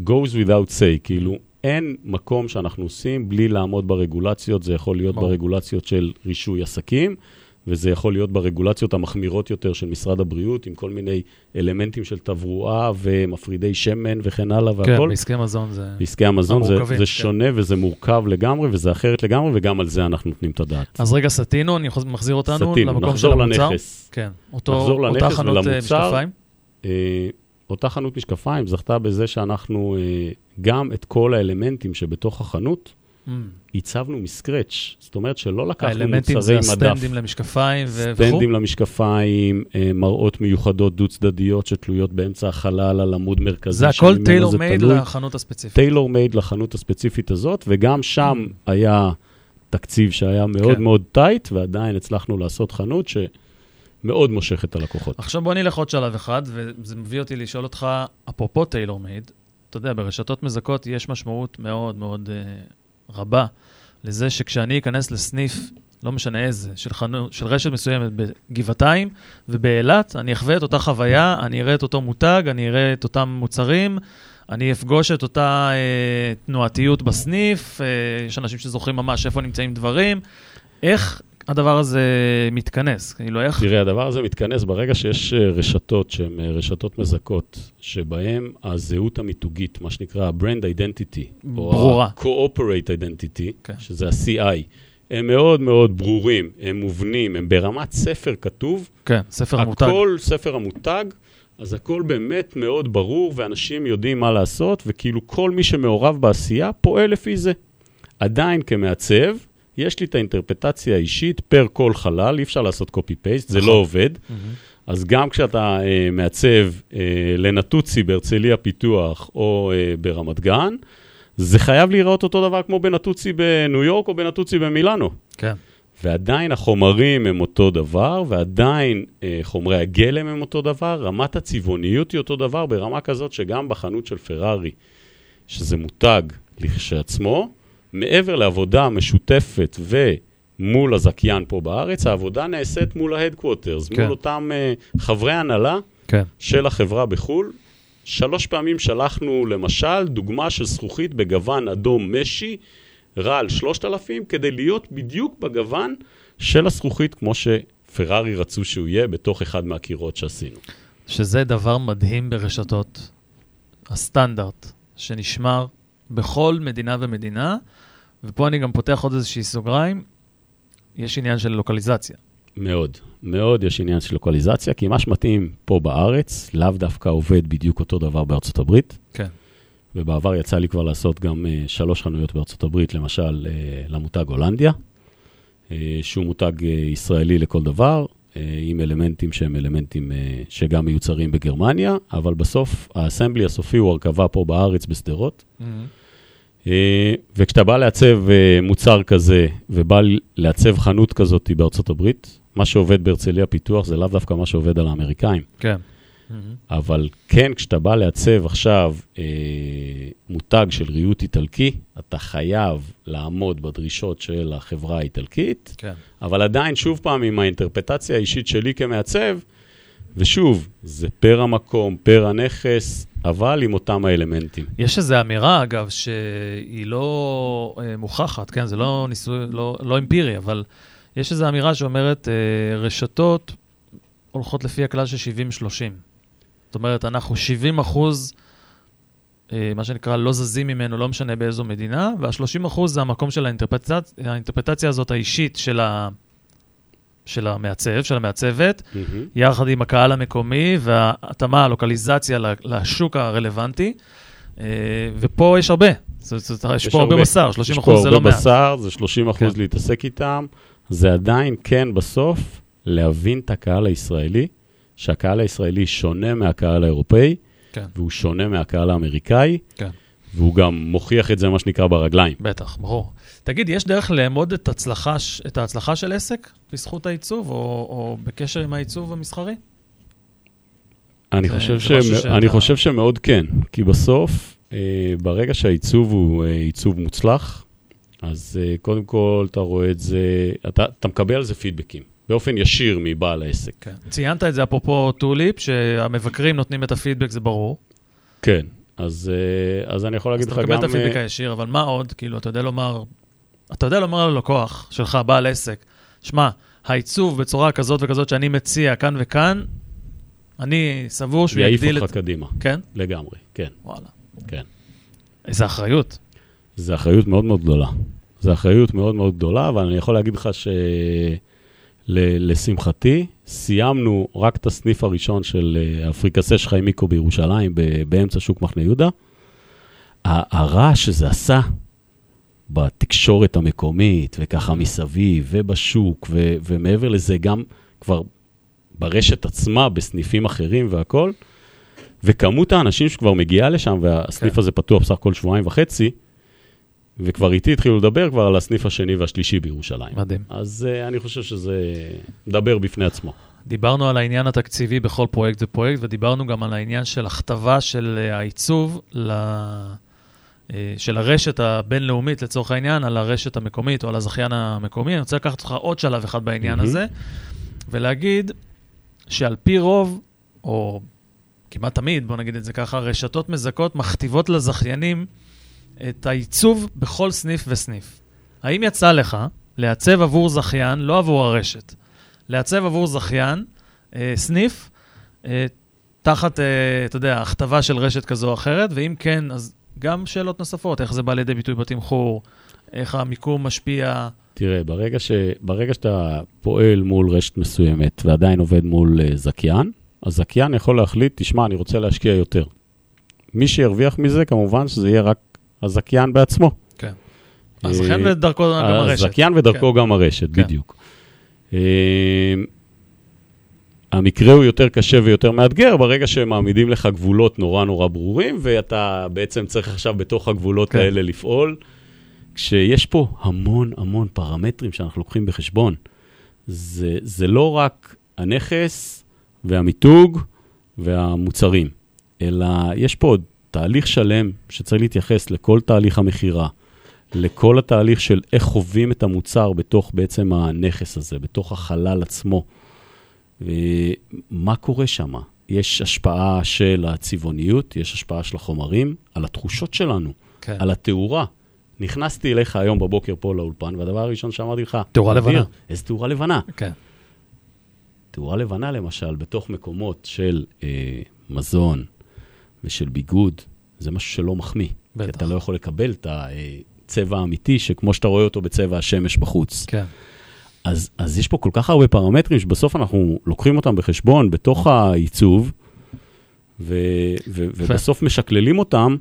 goes without say, כאילו אין מקום שאנחנו עושים בלי לעמוד ברגולציות, זה יכול להיות ברור. ברגולציות של רישוי עסקים, וזה יכול להיות ברגולציות המחמירות יותר של משרד הבריאות, עם כל מיני אלמנטים של תברואה ומפרידי שמן וכן הלאה כן, והכל. בעסקי מזון זה... בעסקי המזון זה, זה כן. שונה וזה מורכב לגמרי וזה אחרת לגמרי, וגם על זה אנחנו נותנים את הדעת. אז רגע, סטינו, אני מחזיר אותנו סטינו, למקום של נחזור המוצר. לנכס. כן. אותו, נחזור אותה לנכס חנות אה, ולמוצר. משקפיים. אה, אותה חנות משקפיים זכתה בזה שאנחנו אה, גם את כל האלמנטים שבתוך החנות. עיצבנו מסקרץ'. זאת אומרת שלא לקחנו האלמנטים מוצרי זה מדף. הסטנדים למשקפיים וכו'. סטנדים למשקפיים, אה, מראות מיוחדות דו-צדדיות שתלויות באמצע החלל על עמוד מרכזי. זה הכל טיילור זה מייד. לחנות הספציפית. טיילור מייד לחנות הספציפית הזאת, וגם שם היה תקציב שהיה מאוד כן. מאוד טייט, ועדיין הצלחנו לעשות חנות שמאוד מושכת את הלקוחות. עכשיו בוא נלך עוד שלב אחד, וזה מביא אותי לשאול אותך, אפרופו טיילור מייד, אתה יודע, ברשתות מזכות יש משמעות מאוד מאוד uh, רבה לזה שכשאני אכנס לסניף, לא משנה איזה, של, חנו, של רשת מסוימת בגבעתיים ובאילת, אני אחווה את אותה חוויה, אני אראה את אותו מותג, אני אראה את אותם מוצרים, אני אפגוש את אותה אה, תנועתיות בסניף, אה, יש אנשים שזוכרים ממש איפה נמצאים דברים. איך הדבר הזה מתכנס? כאילו, איך... תראה, הדבר הזה מתכנס ברגע שיש אה, רשתות שהן אה, רשתות מזכות, שבהן הזהות המיתוגית, מה שנקרא ה-brand identity, ברורה. או ה-corporate identity, כן. שזה ה-CI, הם מאוד מאוד ברורים, הם מובנים, הם ברמת ספר כתוב, כן, ספר המותג. הכל ספר המותג, אז הכל באמת מאוד ברור, ואנשים יודעים מה לעשות, וכאילו כל מי שמעורב בעשייה פועל לפי זה. עדיין כמעצב, יש לי את האינטרפטציה האישית פר כל חלל, אי אפשר לעשות קופי-פייסט, זה לא עובד. אז גם כשאתה אה, מעצב אה, לנטוצי בהרצליה פיתוח או אה, ברמת גן, זה חייב להיראות אותו דבר כמו בנטוצי בניו יורק או בנטוצי במילאנו. כן. ועדיין החומרים הם אותו דבר, ועדיין אה, חומרי הגלם הם אותו דבר, רמת הצבעוניות היא אותו דבר, ברמה כזאת שגם בחנות של פרארי, שזה מותג לכשעצמו, מעבר לעבודה משותפת ומול הזכיין פה בארץ, העבודה נעשית מול ה headquarters, כן. מול אותם אה, חברי הנהלה כן. של החברה בחו"ל. שלוש פעמים שלחנו למשל דוגמה של זכוכית בגוון אדום משי, רעל 3000, כדי להיות בדיוק בגוון של הזכוכית, כמו שפרארי רצו שהוא יהיה בתוך אחד מהקירות שעשינו. שזה דבר מדהים ברשתות. הסטנדרט שנשמר בכל מדינה ומדינה, ופה אני גם פותח עוד איזושהי סוגריים, יש עניין של לוקליזציה. מאוד, מאוד יש עניין של לוקליזציה, כי מה שמתאים פה בארץ, לאו דווקא עובד בדיוק אותו דבר בארצות הברית. כן. ובעבר יצא לי כבר לעשות גם uh, שלוש חנויות בארצות הברית, למשל uh, למותג הולנדיה, uh, שהוא מותג uh, ישראלי לכל דבר, uh, עם אלמנטים שהם אלמנטים uh, שגם מיוצרים בגרמניה, אבל בסוף האסמבלי הסופי הוא הרכבה פה בארץ בשדרות. Mm-hmm. אה, וכשאתה בא לעצב אה, מוצר כזה, ובא לעצב חנות כזאת בארצות הברית, מה שעובד בהרצליה פיתוח זה לאו דווקא מה שעובד על האמריקאים. כן. אבל כן, כשאתה בא לעצב עכשיו אה, מותג של ריהוט איטלקי, אתה חייב לעמוד בדרישות של החברה האיטלקית, כן. אבל עדיין, שוב פעם, עם האינטרפטציה האישית שלי כמעצב, ושוב, זה פר המקום, פר הנכס, אבל עם אותם האלמנטים. יש איזו אמירה, אגב, שהיא לא אה, מוכחת, כן? זה לא ניסוי, לא, לא אמפירי, אבל יש איזו אמירה שאומרת, אה, רשתות הולכות לפי הכלל של 70-30. זאת אומרת, אנחנו 70 אחוז, אה, מה שנקרא, לא זזים ממנו, לא משנה באיזו מדינה, וה-30 אחוז זה המקום של האינטרפטציה, האינטרפטציה הזאת האישית של, ה, של המעצב, של המעצבת, מהמם. יחד עם הקהל המקומי וההתאמה, הלוקליזציה לשוק הרלוונטי. אה, ופה יש הרבה. זאת- יש פה הרבה בשר, 30 אחוז זה יש לא פה מעט. הרבה בשר, זה 30 אחוז כן. להתעסק איתם. זה עדיין, כן, בסוף, להבין את הקהל הישראלי, שהקהל הישראלי שונה מהקהל האירופאי, כן. והוא שונה מהקהל האמריקאי, כן. והוא גם מוכיח את זה, מה שנקרא, ברגליים. בטח, ברור. תגיד, יש דרך לאמוד את, הצלחה, את ההצלחה של עסק בזכות העיצוב, או, או בקשר עם העיצוב המסחרי? אני זה- חושב, זה ש... שאתה- אני חושב שמאוד כן, כי בסוף, אה, ברגע שהעיצוב הוא אה, עיצוב מוצלח, אז אה, קודם כל אתה רואה את זה, אתה, אתה מקבל על זה פידבקים, באופן ישיר מבעל העסק. כן. ציינת את זה אפרופו טוליפ, שהמבקרים נותנים את הפידבק, זה ברור. כן, אז, אה, אז אני יכול אז להגיד אתה לך מקבל גם... את הפידבק אה, הישיר, אבל מה עוד? כאילו, אתה יודע לומר, אתה יודע לומר ללקוח שלך, בעל עסק, שמע, העיצוב בצורה כזאת וכזאת שאני מציע כאן וכאן, אני סבור שהוא יעיף יגדיל אותך את... קדימה, כן? לגמרי, כן, וואלה. כן. איזה אחריות. זו אחריות מאוד מאוד גדולה. זו אחריות מאוד מאוד גדולה, אבל אני יכול להגיד לך שלשמחתי, סיימנו רק את הסניף הראשון של אה, הפריקסה של חיים מיקרו בירושלים, ב- באמצע שוק מחנה יהודה. הרעש שזה עשה בתקשורת המקומית, וככה מסביב, ובשוק, ו- ומעבר לזה, גם כבר ברשת עצמה, בסניפים אחרים והכול, וכמות האנשים שכבר מגיעה לשם, והסניף כן. הזה פתוח בסך הכל שבועיים וחצי, וכבר איתי התחילו לדבר כבר על הסניף השני והשלישי בירושלים. מדהים. אז uh, אני חושב שזה מדבר בפני עצמו. דיברנו על העניין התקציבי בכל פרויקט ופרויקט, ודיברנו גם על העניין של הכתבה של אה, העיצוב ל... אה, של הרשת הבינלאומית, לצורך העניין, על הרשת המקומית או על הזכיין המקומי. אני רוצה לקחת אותך עוד שלב אחד בעניין מהמם. הזה, ולהגיד שעל פי רוב, או כמעט תמיד, בוא נגיד את זה ככה, רשתות מזכות מכתיבות לזכיינים את העיצוב בכל סניף וסניף. האם יצא לך לעצב עבור זכיין, לא עבור הרשת, לעצב עבור זכיין אה, סניף אה, תחת, אה, אתה יודע, הכתבה של רשת כזו או אחרת, ואם כן, אז גם שאלות נוספות, איך זה בא לידי ביטוי בתמחור, איך המיקום משפיע. תראה, ברגע, ש, ברגע שאתה פועל מול רשת מסוימת ועדיין עובד מול uh, זכיין, הזכיין יכול להחליט, תשמע, אני רוצה להשקיע יותר. מי שירוויח מזה, כמובן שזה יהיה רק הזכיין בעצמו. כן. הזכיין אה, ודרכו גם הרשת. הזכיין ודרכו גם הרשת, כן. בדיוק. המקרה הוא יותר קשה ויותר מאתגר ברגע שהם מעמידים לך גבולות נורא נורא ברורים, ואתה בעצם צריך עכשיו בתוך הגבולות כן. האלה לפעול, כשיש פה המון המון פרמטרים שאנחנו לוקחים בחשבון. זה, זה לא רק הנכס והמיתוג והמוצרים, אלא יש פה עוד תהליך שלם שצריך להתייחס לכל תהליך המכירה, לכל התהליך של איך חווים את המוצר בתוך בעצם הנכס הזה, בתוך החלל עצמו. ומה קורה שם? יש השפעה של הצבעוניות, יש השפעה של החומרים, על התחושות שלנו, כן. על התאורה. נכנסתי אליך היום בבוקר פה לאולפן, והדבר הראשון שאמרתי לך, תאורה "אדיר, לבנה." איזה תאורה לבנה. כן. תאורה לבנה, למשל, בתוך מקומות של אה, מזון ושל ביגוד, זה משהו שלא מחמיא. בטח. כי אתה לא יכול לקבל את הצבע האמיתי, שכמו שאתה רואה אותו בצבע השמש בחוץ. כן. אז, אז יש פה כל כך הרבה פרמטרים שבסוף אנחנו לוקחים אותם בחשבון בתוך העיצוב, ו, ו, ובסוף משקללים אותם,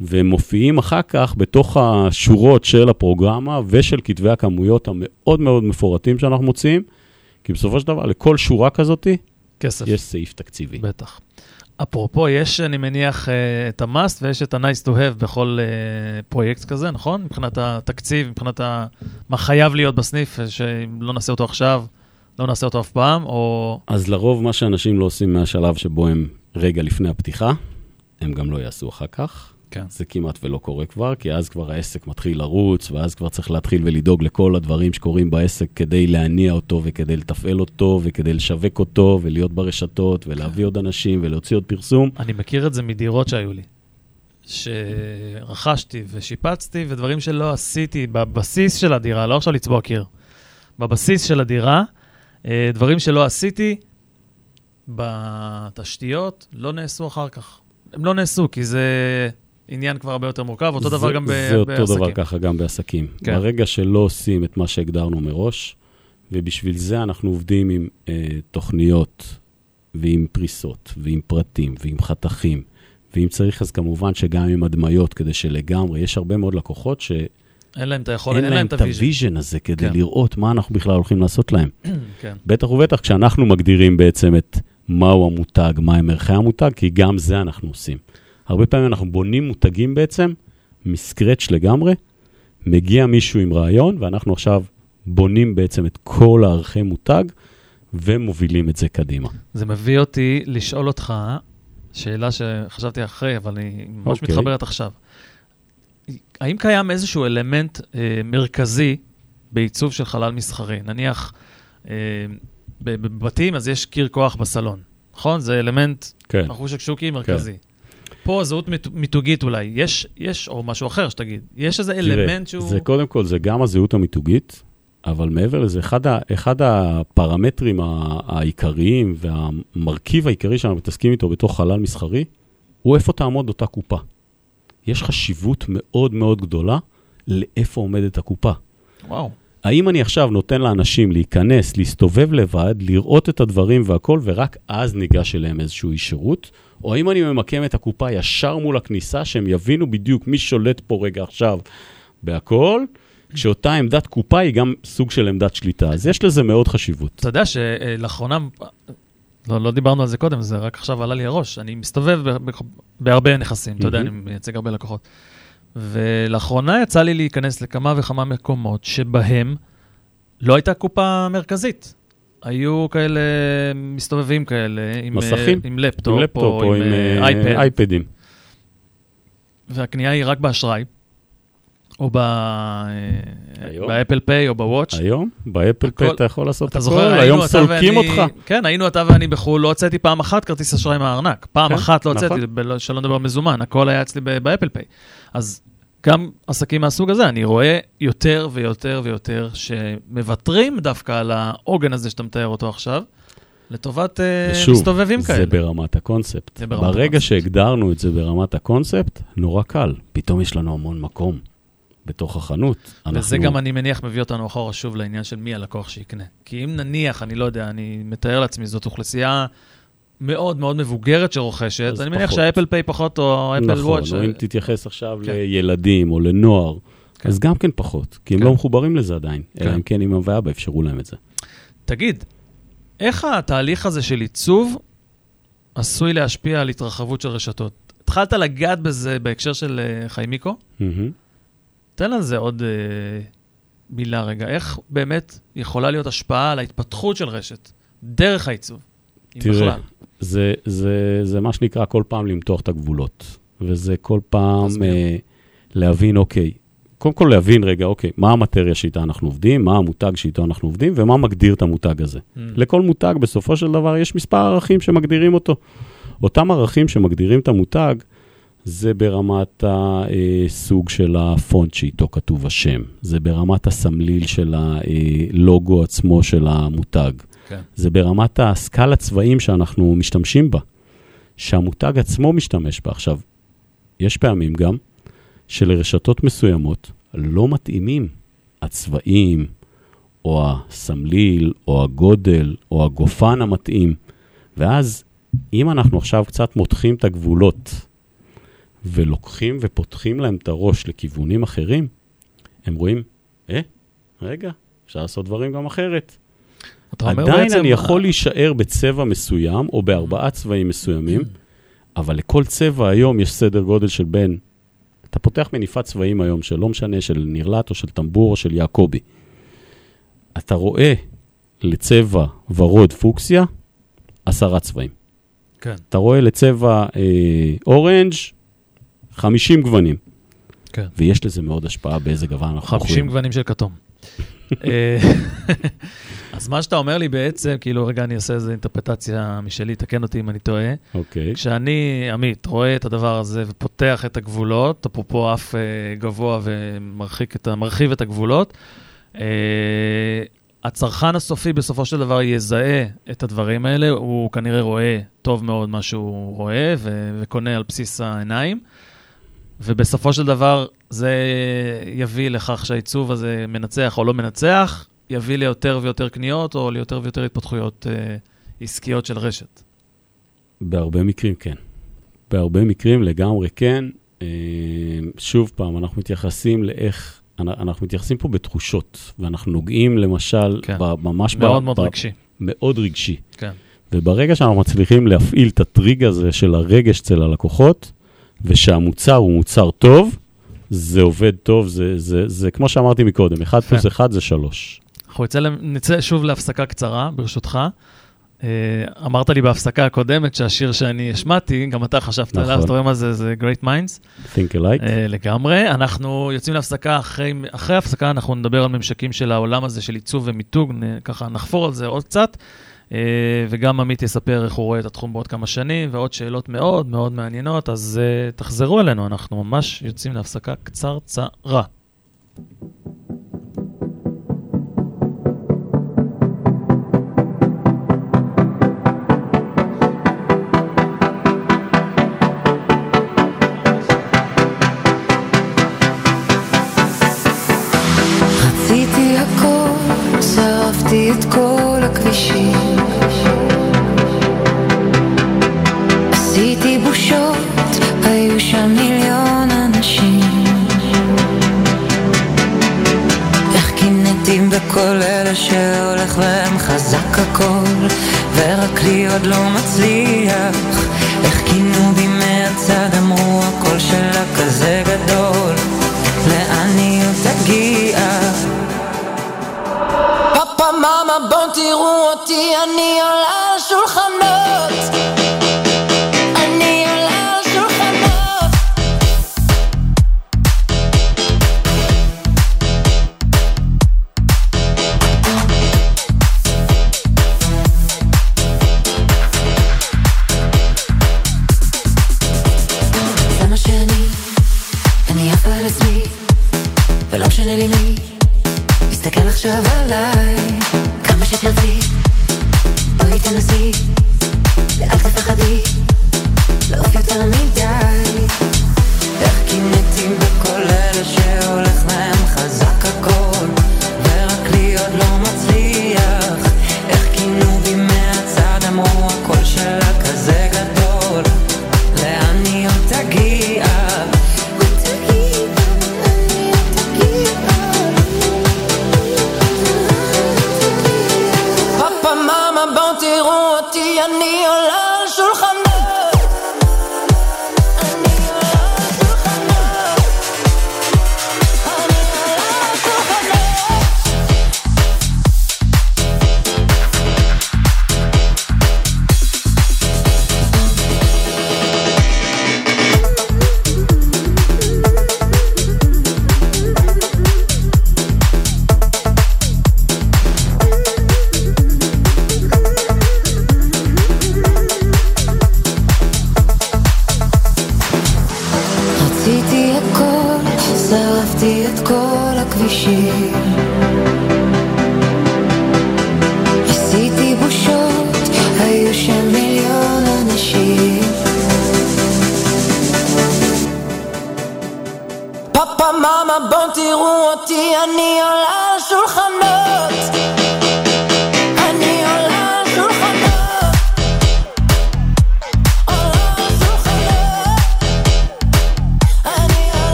והם מופיעים אחר כך בתוך השורות של הפרוגרמה ושל כתבי הכמויות המאוד מאוד מפורטים שאנחנו מוציאים, כי בסופו של דבר לכל שורה כזאת כסף. יש סעיף תקציבי. בטח. אפרופו, יש, אני מניח, אה, את ה-must ויש את ה-nice to have בכל אה, פרויקט כזה, נכון? מבחינת התקציב, מבחינת ה... מה חייב להיות בסניף, אה, שאם לא נעשה אותו עכשיו, לא נעשה אותו אף פעם, או... אז לרוב מה שאנשים לא עושים מהשלב שבו הם רגע לפני הפתיחה, הם גם לא יעשו אחר כך. כן. זה כמעט ולא קורה כבר, כי אז כבר העסק מתחיל לרוץ, ואז כבר צריך להתחיל ולדאוג לכל הדברים שקורים בעסק כדי להניע אותו וכדי לתפעל אותו וכדי לשווק אותו ולהיות ברשתות ולהביא עוד אנשים ולהוציא עוד פרסום. אני מכיר את זה מדירות שהיו לי, שרכשתי ושיפצתי, ודברים שלא עשיתי בבסיס של הדירה, לא עכשיו לצבוע קיר, בבסיס של הדירה, אה, דברים שלא עשיתי בתשתיות, לא נעשו אחר כך. הם לא נעשו, כי זה עניין כבר הרבה יותר מורכב, אותו דבר זה, גם ב- זה אותו בעסקים. דבר ככה גם בעסקים. כן. ברגע שלא עושים את מה שהגדרנו מראש, ובשביל זה אנחנו עובדים עם אה, תוכניות ועם פריסות ועם פרטים ועם חתכים, ואם צריך אז כמובן שגם עם הדמיות, כדי שלגמרי, יש הרבה מאוד לקוחות שאין אין להם את היכולת, להם את ה vision הזה כדי כן. לראות מה אנחנו בכלל הולכים לעשות להם. כן. בטח ובטח כשאנחנו מגדירים בעצם את מהו המותג, מהם ערכי המותג, כי גם זה אנחנו עושים. הרבה פעמים אנחנו בונים מותגים בעצם, מ scratch לגמרי, מגיע מישהו עם רעיון, ואנחנו עכשיו בונים בעצם את כל הערכי מותג, ומובילים את זה קדימה. זה מביא אותי לשאול אותך שאלה שחשבתי אחרי, אבל היא ממש אוקיי. מתחברת עכשיו. האם קיים איזשהו אלמנט אה, מרכזי בעיצוב של חלל מסחרי? נניח, אה, בבתים אז יש קיר כוח בסלון, נכון? זה אלמנט כן. מחושק שוקי מרכזי. פה זהות מיתו- מיתוגית אולי, יש, יש, או משהו אחר שתגיד, יש איזה אלמנט שהוא... זה קודם כל, זה גם הזהות המיתוגית, אבל מעבר לזה, אחד, ה, אחד הפרמטרים העיקריים והמרכיב העיקרי שאנחנו מתעסקים איתו בתוך חלל מסחרי, הוא איפה תעמוד אותה קופה. יש חשיבות מאוד מאוד גדולה לאיפה עומדת הקופה. וואו, האם אני עכשיו נותן לאנשים להיכנס, להסתובב לבד, לראות את הדברים והכל, ורק אז ניגש אליהם איזשהו אי שירות? או האם אני ממקם את הקופה ישר מול הכניסה, שהם יבינו בדיוק מי שולט פה רגע עכשיו בהכל, כשאותה עמדת קופה היא גם סוג של עמדת שליטה. אז יש לזה מאוד חשיבות. אתה יודע שלאחרונה, לא, לא דיברנו על זה קודם, זה רק עכשיו עלה לי הראש. אני מסתובב בהרבה נכסים, אתה יודע, אני. מייצג הרבה לקוחות. ולאחרונה יצא לי להיכנס לכמה וכמה מקומות שבהם לא הייתה קופה מרכזית. היו כאלה מסתובבים כאלה, עם, מסכים. אה, עם לפטופ, עם לפטופ או עם אה, אה, אייפד, אייפדים. והקנייה היא רק באשראי, או ב- אה, היום? ב Apple Pay או ב watch. היום, ב Apple Pay הכל- אתה יכול לעשות אתה הכל, זוכר, היום סולקים ואני... אותך. כן, היינו אתה ואני בחו"ל, לא הוצאתי פעם אחת כרטיס אשראי מהארנק. פעם כן, אחת לא נכון. הוצאתי, ב- שלא נדבר מזומן, הכל היה אצלי ב Apple Pay. אז גם עסקים מהסוג הזה, אני רואה יותר ויותר ויותר שמוותרים דווקא על העוגן הזה שאתה מתאר אותו עכשיו, לטובת אה, ושוב, מסתובבים כאלה. זה ברמת הקונספט. זה ברמת ברגע הקונספט. שהגדרנו את זה ברמת הקונספט, נורא קל. פתאום יש לנו המון מקום בתוך החנות. וזה אנחנו- גם, אני מניח, מביא אותנו אחורה שוב לעניין של מי הלקוח שיקנה. כי אם נניח, אני לא יודע, אני מתאר לעצמי, זאת אוכלוסייה מאוד מאוד מבוגרת שרוכשת, אני מניח פחות. שהאפל פיי פחות, או אפל נכון, וואץ'. או אם תתייחס עכשיו כן. לילדים או לנוער, כן. אז גם כן פחות, כי הם כן. לא מחוברים לזה עדיין, אלא כן. אם כן אמא ואבא אפשרו להם את זה. תגיד, איך התהליך הזה של עיצוב עשוי להשפיע על התרחבות של רשתות? התחלת לגעת בזה בהקשר של אה, חיימיקו? מהמם. תן על זה עוד אה, מילה רגע. איך באמת יכולה להיות השפעה על ההתפתחות של רשת דרך העיצוב? תראה, בכלל. זה, זה, זה מה שנקרא כל פעם למתוח את הגבולות, וזה כל פעם. אה, להבין, אוקיי, קודם כל להבין רגע, אוקיי, מה המטריה שאיתה אנחנו עובדים, מה המותג שאיתו אנחנו עובדים, ומה מגדיר את המותג הזה. Mm. לכל מותג בסופו של דבר יש מספר ערכים שמגדירים אותו. אותם ערכים שמגדירים את המותג, זה ברמת הסוג של הפונט שאיתו כתוב השם, זה ברמת הסמליל של הלוגו עצמו של המותג, כן. זה ברמת הסקאלה צבעים שאנחנו משתמשים בה, שהמותג עצמו משתמש בה. עכשיו, יש פעמים גם שלרשתות מסוימות לא מתאימים הצבעים, או הסמליל, או הגודל, או הגופן המתאים. ואז, אם אנחנו עכשיו קצת מותחים את הגבולות, ולוקחים ופותחים להם את הראש לכיוונים אחרים, הם רואים, אה, רגע, אפשר לעשות דברים גם אחרת. אתה אומר עדיין בעצם, אני יכול להישאר בצבע מסוים, או בארבעה צבעים מסוימים, אבל לכל צבע היום יש סדר גודל של בין... אתה פותח מניפת צבעים היום, שלא משנה, של נרלט או של טמבור או של יעקבי. אתה רואה לצבע ורוד פוקסיה, עשרה צבעים. כן. אתה רואה לצבע אה, אורנג' 50 גוונים. כן. ויש לזה מאוד השפעה באיזה גוון אנחנו 50 בוחרים. גוונים של כתום. אז מה שאתה אומר לי בעצם, כאילו, רגע, אני אעשה איזו אינטרפטציה משלי, תקן אותי אם אני טועה. אוקיי. כשאני, עמית, רואה את הדבר הזה ופותח את הגבולות, אפרופו אף אה, גבוה ומרחיק את, את הגבולות, אה, הצרכן הסופי בסופו של דבר יזהה את הדברים האלה, הוא כנראה רואה טוב מאוד מה שהוא רואה ו- וקונה על בסיס העיניים, ובסופו של דבר זה יביא לכך שהעיצוב הזה מנצח או לא מנצח, יביא ליותר ויותר קניות או ליותר ויותר התפתחויות אה, עסקיות של רשת. בהרבה מקרים כן. בהרבה מקרים לגמרי כן. אה, שוב פעם, אנחנו מתייחסים לאיך, אנ- אנחנו מתייחסים פה בתחושות, ואנחנו נוגעים למשל, כן. ב- ממש מאוד ב- מאוד ב- רגשי. מאוד רגשי. כן. וברגע שאנחנו מצליחים להפעיל את הטריג הזה של הרגש אצל הלקוחות, ושהמוצר הוא מוצר טוב, זה עובד טוב, זה, זה, זה כמו שאמרתי מקודם, 1 יפה. פלוס 1 זה 3. אנחנו נצא, נצא שוב להפסקה קצרה, ברשותך. אה, אמרת לי בהפסקה הקודמת שהשיר שאני השמעתי, גם אתה חשבת נכון. עליו, אז אתה רואה מה זה, זה Great Minds. think alike. אה, לגמרי. אנחנו יוצאים להפסקה, אחרי, אחרי ההפסקה אנחנו נדבר על ממשקים של העולם הזה של עיצוב ומיתוג, ככה נחפור על זה עוד קצת. אה, וגם עמית יספר איך הוא רואה את התחום בעוד כמה שנים, ועוד שאלות מאוד מאוד מעניינות, אז תחזרו אלינו, אנחנו ממש יוצאים להפסקה קצרצרה.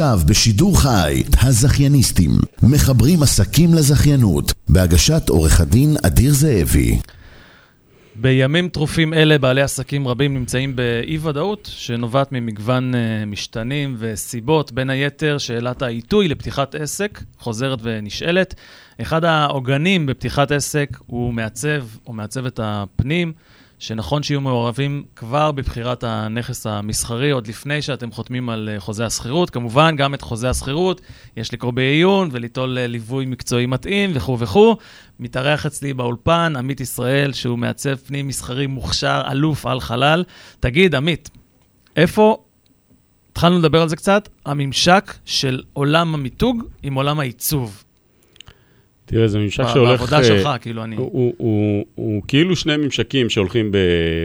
עכשיו בשידור חי, הזכייניסטים, מחברים עסקים לזכיינות, בהגשת עורך הדין אדיר זאבי. בימים טרופים אלה בעלי עסקים רבים נמצאים באי-ודאות שנובעת ממגוון אה, משתנים וסיבות, בין היתר שאלת העיתוי לפתיחת עסק חוזרת ונשאלת. אחד העוגנים בפתיחת עסק הוא מעצב או מעצבת הפנים, שנכון שיהיו מעורבים כבר בבחירת הנכס המסחרי, עוד לפני שאתם חותמים על אה, חוזה השכירות. כמובן, גם את חוזה השכירות יש לקרוא בעיון וליטול אה, ליווי מקצועי מתאים וכו' וכו'. מתארח אצלי באולפן עמית ישראל, שהוא מעצב פנים מסחרי מוכשר, אלוף על חלל. תגיד, עמית, איפה, התחלנו לדבר על זה קצת, הממשק של עולם המיתוג עם עולם העיצוב. תראה, זה ממשק שהולך... בעבודה אה, שלך, כאילו, אני... הוא, הוא, הוא, הוא כאילו שני ממשקים שהולכים ב,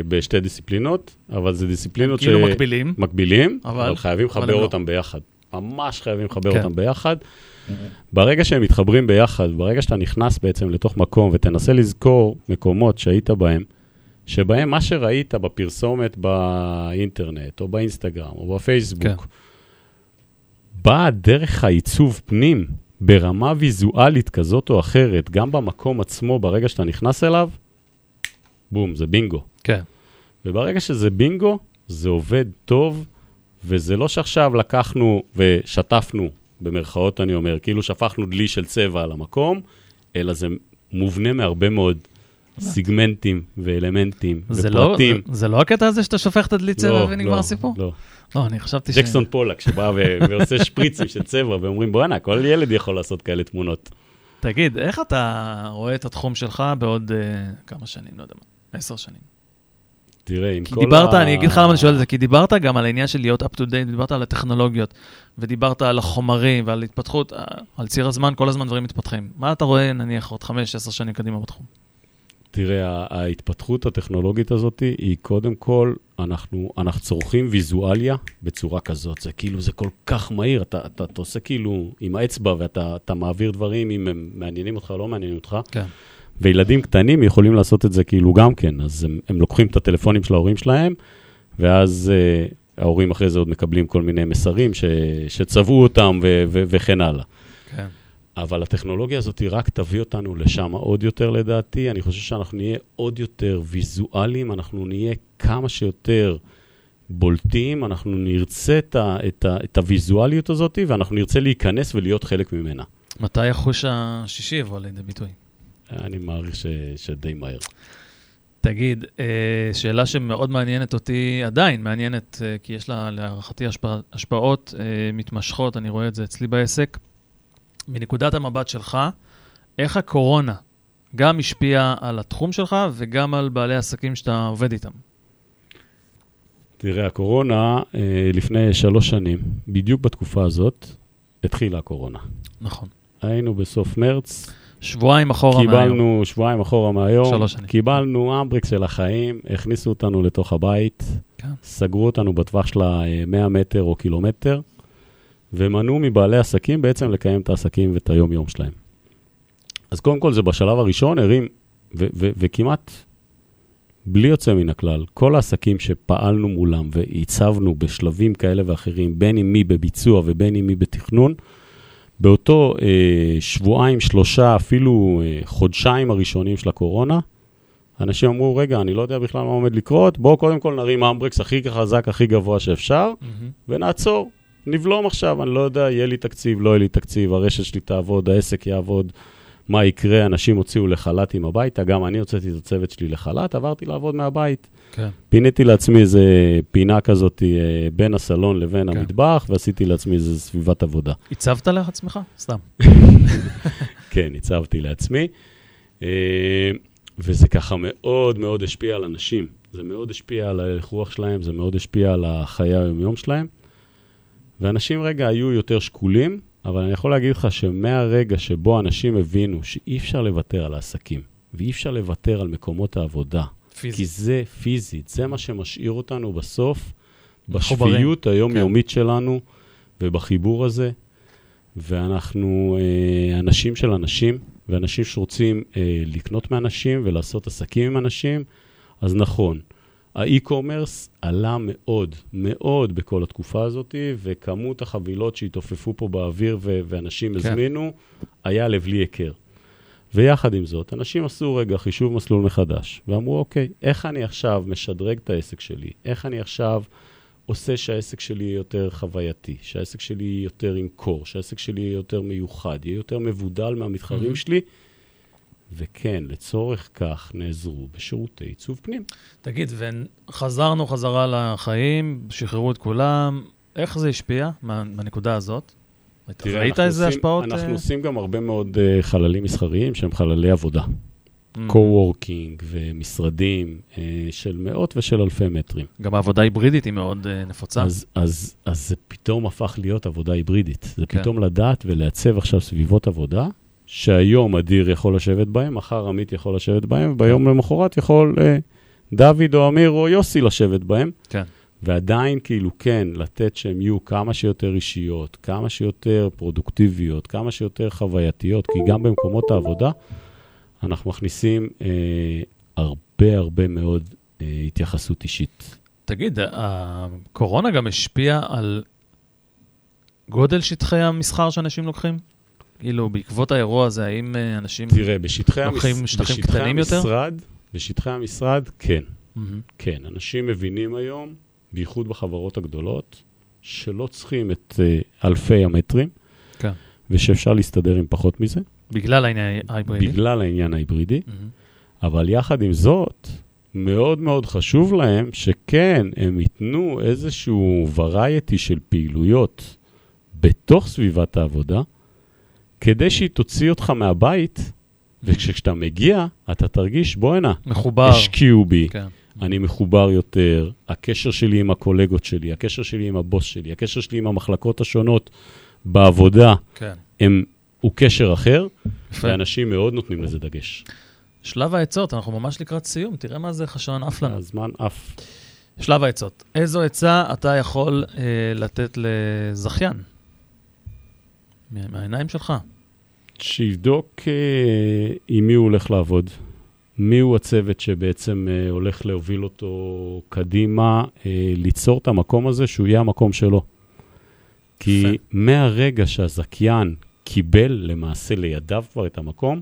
בשתי דיסציפלינות, אבל זה דיסציפלינות כאילו מקבילים. מקבילים, אבל- אבל, חייבים לחבר לא. אותם ביחד. ממש חייבים לחבר כן. אותם ביחד. ברגע שהם מתחברים ביחד, ברגע שאתה נכנס בעצם לתוך מקום ותנסה לזכור מקומות שהיית בהם, שבהם מה שראית בפרסומת באינטרנט, או באינסטגרם, או בפייסבוק, כן. באה דרך העיצוב פנים ברמה ויזואלית כזאת או אחרת, גם במקום עצמו, ברגע שאתה נכנס אליו, בום, זה בינגו. כן. וברגע שזה בינגו, זה עובד טוב, וזה לא שעכשיו לקחנו ושטפנו, במרכאות אני אומר, כאילו שפכנו דלי של צבע על המקום, אלא זה מובנה מהרבה מאוד סיגמנטים ואלמנטים לא, ופרטים. זה, לא הקטע הזה שאתה שופך את הדלי צבע לא, ונגמר לא, הסיפור? לא. לא, אני חשבתי ש... ג'קסון פולק שבא ועושה שפריצים של צבע, ואומרים, בואנה, כל ילד יכול לעשות כאלה תמונות. תגיד, איך אתה רואה את התחום שלך בעוד uh, כמה שנים, לא יודע מה, עשר שנים? תראה, עם כי כל דיברת, ה... אני אגיד לך למה אני שואל את זה, כי דיברת גם על העניין של להיות up to date, דיברת על הטכנולוגיות, ודיברת על החומרים ועל התפתחות, אה, על ציר הזמן, כל הזמן דברים מתפתחים. מה אתה רואה, נניח, עוד חמש, עשר שנים קדימה בתחום? תראה, ההתפתחות הטכנולוגית הזאת היא קודם כל, אנחנו, אנחנו צורכים ויזואליה בצורה כזאת. זה כאילו, זה כל כך מהיר, אתה, אתה, אתה עושה כאילו עם האצבע ואתה אתה מעביר דברים, אם הם מעניינים אותך או לא מעניינים אותך. כן. וילדים קטנים יכולים לעשות את זה כאילו גם כן, אז הם, הם לוקחים את הטלפונים של ההורים שלהם, ואז uh, ההורים אחרי זה עוד מקבלים כל מיני מסרים ש, שצבעו אותם ו, ו, וכן הלאה. כן. אבל הטכנולוגיה הזאת היא רק תביא אותנו לשם עוד יותר לדעתי. אני חושב שאנחנו נהיה עוד יותר ויזואליים, אנחנו נהיה כמה שיותר בולטים, אנחנו נרצה את, ה, את, ה, את הוויזואליות הזאת, ואנחנו נרצה להיכנס ולהיות חלק ממנה. מתי החוש השישי יבוא לידי ביטוי? אני מעריך ש, שדי מהר. תגיד, אה, שאלה שמאוד מעניינת אותי, עדיין מעניינת, אה, כי יש לה להערכתי השפע, השפעות אה, מתמשכות, אני רואה את זה אצלי בעסק. מנקודת המבט שלך, איך הקורונה גם השפיעה על התחום שלך וגם על בעלי עסקים שאתה עובד איתם? תראה, הקורונה, אה, לפני שלוש שנים, בדיוק בתקופה הזאת, התחילה הקורונה. נכון. היינו בסוף מרץ, שבועיים אחורה מהיום. קיבלנו שבועיים אחורה מהיום, שלוש שנים. קיבלנו אמבריקס של החיים, הכניסו אותנו לתוך הבית, כן. סגרו אותנו בטווח של ה-100 מטר או קילומטר, ומנעו מבעלי עסקים בעצם לקיים את העסקים ואת היום-יום שלהם. אז קודם כל זה בשלב הראשון, הרים, וכמעט בלי יוצא מן הכלל, כל העסקים שפעלנו מולם והצבנו בשלבים כאלה ואחרים, בין אם מי בביצוע ובין אם מי בתכנון, באותו אה, שבועיים, שלושה, אפילו אה, חודשיים הראשונים של הקורונה, אנשים אמרו, רגע, אני לא יודע בכלל מה עומד לקרות, בואו קודם כל נרים אמברקס הכי חזק, הכי גבוה שאפשר, מהמם. ונעצור. נבלום עכשיו, אני לא יודע, יהיה לי תקציב, לא יהיה לי תקציב, הרשת שלי תעבוד, העסק יעבוד, מה יקרה, אנשים הוציאו לחל"תים הביתה, גם אני הוצאתי את הצוות שלי לחל"ת, עברתי לעבוד מהבית. כן. פיניתי לעצמי איזה פינה כזאת אה, בין הסלון לבין כן. המטבח, ועשיתי לעצמי איזה סביבת עבודה. הצבת לעצמך? סתם. כן, הצבתי לעצמי. אה, וזה ככה מאוד מאוד השפיע על אנשים. זה מאוד השפיע על ההלך רוח שלהם, זה מאוד השפיע על החיי היום-יום שלהם. ואנשים רגע היו יותר שקולים, אבל אני יכול להגיד לך שמהרגע שבו אנשים הבינו שאי אפשר לוותר על העסקים, ואי אפשר לוותר על מקומות העבודה, כי פיזית. זה פיזית, זה מה שמשאיר אותנו בסוף. בשפיות היומיומית שלנו ובחיבור הזה. ואנחנו אה, אנשים של אנשים, ואנשים שרוצים אה, לקנות מאנשים ולעשות עסקים עם אנשים, אז נכון, האי-קומרס עלה מאוד, מאוד בכל התקופה הזאת, וכמות החבילות שהתעופפו פה באוויר ו- ואנשים כן. הזמינו, היה לבלי היכר. ויחד עם זאת, אנשים עשו רגע חישוב מסלול מחדש, ואמרו, אוקיי, איך אני עכשיו משדרג את העסק שלי? איך אני עכשיו עושה שהעסק שלי יהיה יותר חווייתי, שהעסק שלי יהיה יותר עם קור, שהעסק שלי יהיה יותר מיוחד, יהיה יותר מבודל מהמתחרים Mhm. שלי? וכן, לצורך כך נעזרו בשירותי עיצוב פנים. תגיד, וחזרנו חזרה לחיים, שחררו את כולם, איך זה השפיע מה- מהנקודה הזאת? תראה, ראית איזה עושים- השפעות? אנחנו אה? עושים גם הרבה מאוד uh, חללים מסחריים שהם חללי עבודה. Mm. קו-וורקינג ומשרדים uh, של מאות ושל אלפי מטרים. גם העבודה היברידית היא מאוד אה, נפוצה. אז, אז, אז זה פתאום הפך להיות עבודה היברידית. זה כן. פתאום לדעת ולעצב עכשיו סביבות עבודה, שהיום אדיר יכול לשבת בהם, מחר עמית יכול לשבת בהם, וביום למחרת יכול uh, דוד או אמיר או יוסי לשבת בהם. כן. ועדיין כאילו כן, לתת שהן יהיו כמה שיותר אישיות, כמה שיותר פרודוקטיביות, כמה שיותר חווייתיות, כי גם במקומות העבודה אנחנו מכניסים אה, הרבה הרבה מאוד אה, התייחסות אישית. תגיד, הקורונה גם השפיעה על גודל שטחי המסחר שאנשים לוקחים? כאילו, בעקבות האירוע הזה, האם אה, אנשים... תראה, בשטחי, המס... לוקחים שטחים בשטחי קטנים יותר? המשרד, בשטחי המשרד, כן. מהמם. כן, אנשים מבינים היום, בייחוד בחברות הגדולות, שלא צריכים את אה, אלפי המטרים, כן. ושאפשר להסתדר עם פחות מזה. בגלל העניין ההיברידי? בגלל העניין ההיברידי, מהמם. אבל יחד עם זאת, מאוד מאוד חשוב להם שכן, הם ייתנו איזשהו וריאטי של פעילויות בתוך סביבת העבודה, כדי שהיא תוציא אותך מהבית, וכשאתה מגיע, אתה תרגיש, בואנה, מחובר. השקיעו בי, כן. אני מחובר יותר, הקשר שלי עם הקולגות שלי, הקשר שלי עם הבוס שלי, הקשר שלי עם המחלקות השונות בעבודה, כן. הם, הוא קשר אחר, יפה. ואנשים מאוד נותנים לזה דגש. שלב העצות, אנחנו ממש לקראת סיום, תראה מה זה חשון עף לנו. הזמן עף. שלב העצות. איזו עצה אתה יכול אה, לתת לזכיין? מה- מהעיניים שלך. שיבדוק אה, עם מי הוא הולך לעבוד, מי הוא הצוות שבעצם אה, הולך להוביל אותו קדימה, אה, ליצור את המקום הזה שהוא יהיה המקום שלו. כי. מהרגע שהזכיין קיבל למעשה לידיו כבר את המקום,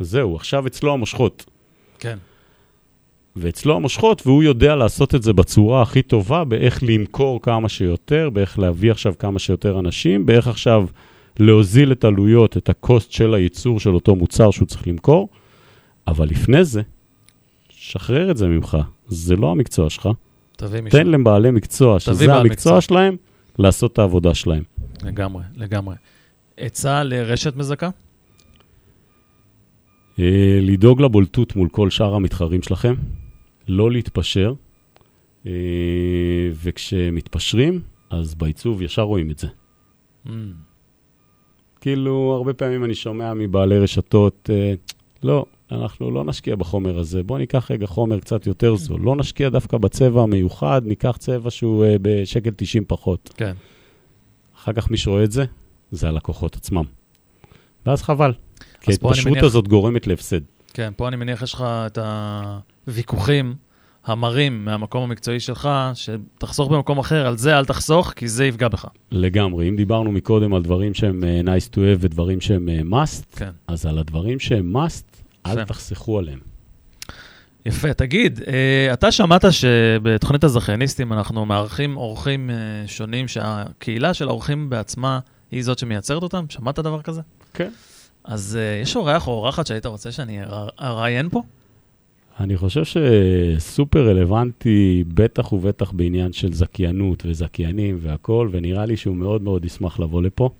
זהו, עכשיו אצלו המושכות. כן. ואצלו המושכות, והוא יודע לעשות את זה בצורה הכי טובה, באיך למכור כמה שיותר, באיך להביא עכשיו כמה שיותר אנשים, באיך עכשיו להוזיל את עלויות, את הקוסט של הייצור של אותו מוצר שהוא צריך למכור. אבל לפני זה, שחרר את זה ממך, זה לא המקצוע שלך. תביא מישהו. תן לבעלי מקצוע, שזה המקצוע מקצוע. שלהם, לעשות את העבודה שלהם. לגמרי, לגמרי. עצה לרשת מזכה? אה, לדאוג לבולטות מול כל שאר המתחרים שלכם, לא להתפשר, אה, וכשמתפשרים, אז בעיצוב ישר רואים את זה. Mm, כאילו, הרבה פעמים אני שומע מבעלי רשתות, אה, לא, אנחנו לא נשקיע בחומר הזה, בואו ניקח רגע חומר קצת יותר זול. לא נשקיע דווקא בצבע המיוחד, ניקח צבע שהוא אה, בשקל 90 פחות. כן. אחר כך מי שרואה את זה, זה הלקוחות עצמם. ואז חבל. כי ההתפשרות מניח- הזאת גורמת להפסד. כן, פה אני מניח יש לך את הוויכוחים המרים מהמקום המקצועי שלך, שתחסוך במקום אחר, על זה אל תחסוך, כי זה יפגע בך. לגמרי. אם דיברנו מקודם על דברים שהם אה, nice to have ודברים שהם אה, must, כן. אז על הדברים שהם must. אל תחסכו עליהם. יפה, תגיד, אה, אתה שמעת שבתוכנית הזכייניסטים אנחנו מארחים אורחים שונים, שהקהילה של האורחים בעצמה היא זאת שמייצרת אותם? שמעת דבר כזה? כן. אז יש אורח או אורחת שהיית רוצה שאני אר- אראיין פה? אני חושב שסופר רלוונטי, בטח ובטח בעניין של זכיינות וזכיינים והכול, ונראה לי שהוא מאוד מאוד ישמח לבוא לפה.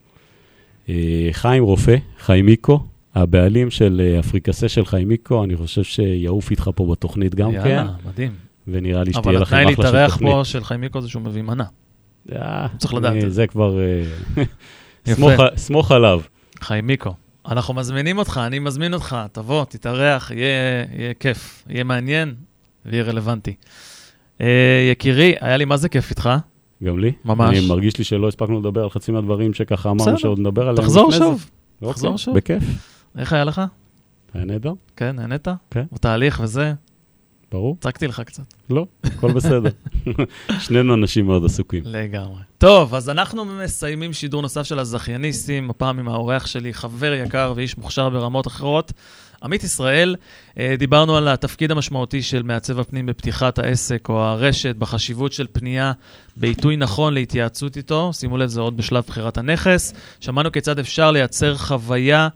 אה, חיים רופא, חיימיקו, הבעלים של אה, אפריקסה של חיימיקו, אני חושב שיעוף איתך פה בתוכנית גם כן, יאללה, מדהים. ונראה לי שתהיה אבל לכם התנאי אחלה של להתארח תוכנית. פה של חיימיקו זה שהוא מביא מנה. אה, צריך לדעת אה, זה. כבר... אה. סמוך סמוך עליו. חיימיקו, אנחנו מזמינים אותך, אני מזמין אותך, תבוא, תתארח, יהיה, יהיה כיף, יהיה מעניין ויהיה רלוונטי. אה, יקירי, היה לי מה זה כיף איתך. גם לי. ממש. אני מרגיש לי שלא הספקנו לדבר על חצי מהדברים שככה. אמרנו שעוד נדבר עליהם תחזור. שוב. אוקיי, תחזור שוב. בכיף. איך היה לך? היה נהדר. כן, נהנית? כן. בתהליך וזה? ברור. צעקתי לך קצת. לא, הכל בסדר. שנינו אנשים מאוד עסוקים. לגמרי. טוב, אז אנחנו מסיימים שידור נוסף של הזכייניסטים, הפעם עם האורח שלי, חבר יקר ואיש מוכשר ברמות אחרות. עמית ישראל, אה, דיברנו על התפקיד המשמעותי של מעצב הפנים בפתיחת העסק או הרשת, בחשיבות של פנייה בעיתוי נכון להתייעצות איתו. שימו לב, זה עוד בשלב בחירת הנכס. שמענו כיצד אפשר לייצר חוויה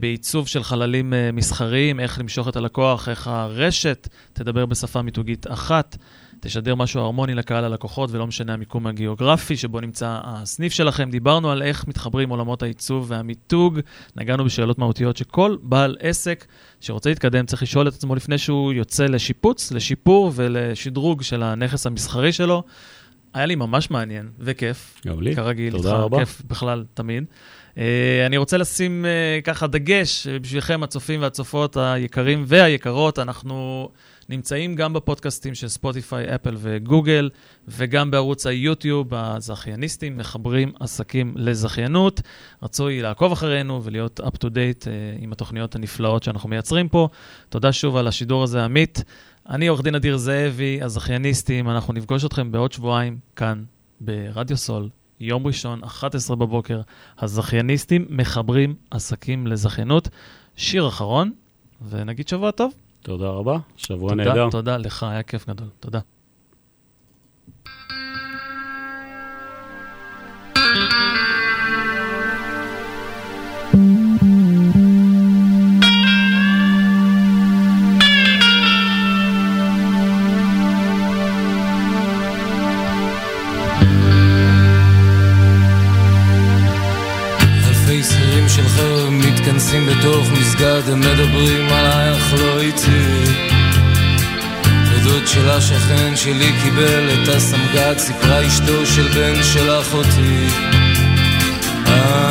בעיצוב של חללים אה, מסחריים, איך למשוך את הלקוח, איך הרשת תדבר בשפה מיתוגית אחת. תשדר משהו הרמוני לקהל הלקוחות, ולא משנה המיקום הגיאוגרפי שבו נמצא הסניף שלכם. דיברנו על איך מתחברים עולמות העיצוב והמיתוג, נגענו בשאלות מהותיות שכל בעל עסק שרוצה להתקדם צריך לשאול את עצמו לפני שהוא יוצא לשיפוץ, לשיפור ולשדרוג של הנכס המסחרי שלו. היה לי ממש מעניין וכיף. גם לי. כרגיל, תודה רבה. כיף בכלל, תמיד. Uh, אני רוצה לשים uh, ככה דגש אה, בשבילכם, הצופים והצופות היקרים והיקרות. אנחנו נמצאים גם בפודקאסטים של ספוטיפיי, אפל וגוגל, וגם בערוץ היוטיוב, הזכייניסטים מחברים עסקים לזכיינות. רצוי לעקוב אחרינו ולהיות up to date עם התוכניות הנפלאות שאנחנו מייצרים פה. תודה שוב על השידור הזה, עמית. אני עורך דין אדיר זאבי, הזכייניסטים, אנחנו נפגוש אתכם בעוד שבועיים כאן ברדיו סול, יום ראשון, 11 בבוקר. הזכייניסטים מחברים עסקים לזכיינות. שיר אחרון, ונגיד שבוע טוב. תודה רבה, שבוע נהדר. תודה לך, היה כיף גדול. תודה. מסגד, הם מדברים עלייך לא איתי. ודוד של השכן שלי קיבל את הסמג"ד, סיפרה אשתו של בן של אחותי. אה,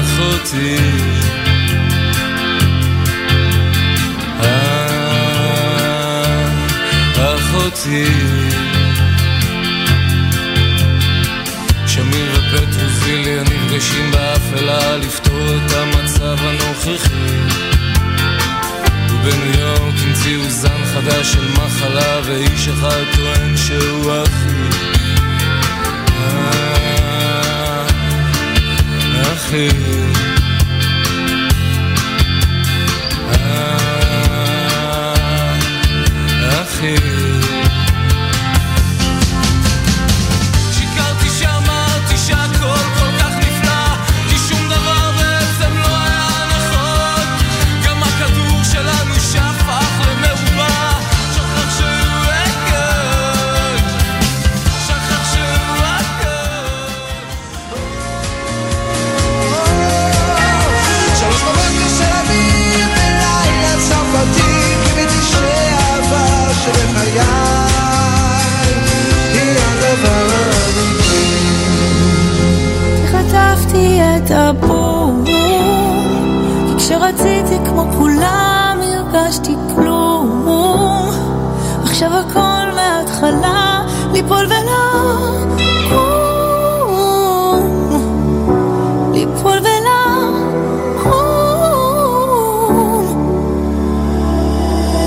אחותי. אה, אחותי. שמיר ופטרוזיליה נפגשים באפלה לפתור את המצב הנוכחי. ובניו יורק המציאו זן חדש של מחלה ואיש אחד טוען שהוא אחי. אה, אחי. אה, אחי הבור כי כשרציתי כמו כולם הרגשתי כלום. עכשיו הכל מההתחלה ליפול ולקום ליפול ולקום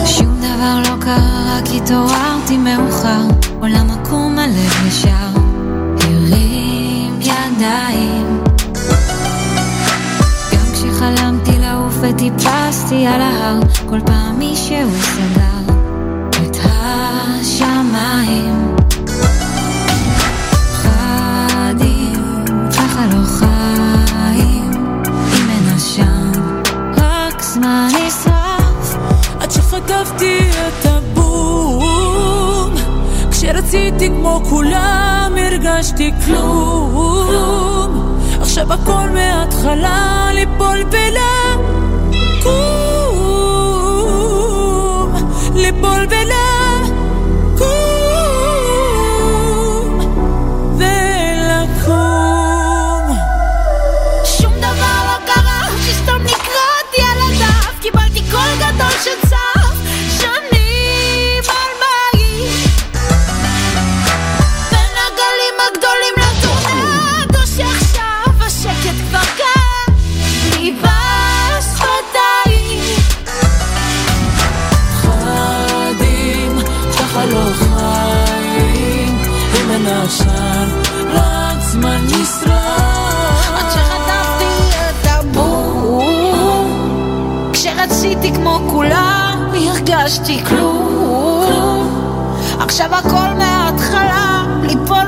שום דבר לא קרה רק התעוררתי מאוחר. עולם עקום הלב ישר. הרים ידיים וטיפסתי על ההר כל פעם מישהו סגר את השמיים. חדים ככה לא חיים. אם אין עשן רק זמן נשרף. עד שחטפתי את הבום כשרציתי כמו כולם הרגשתי כלום. עכשיו הכל מההתחלה ליפול Le volverá הרגשתי כלום. עכשיו הכל מההתחלה ליפול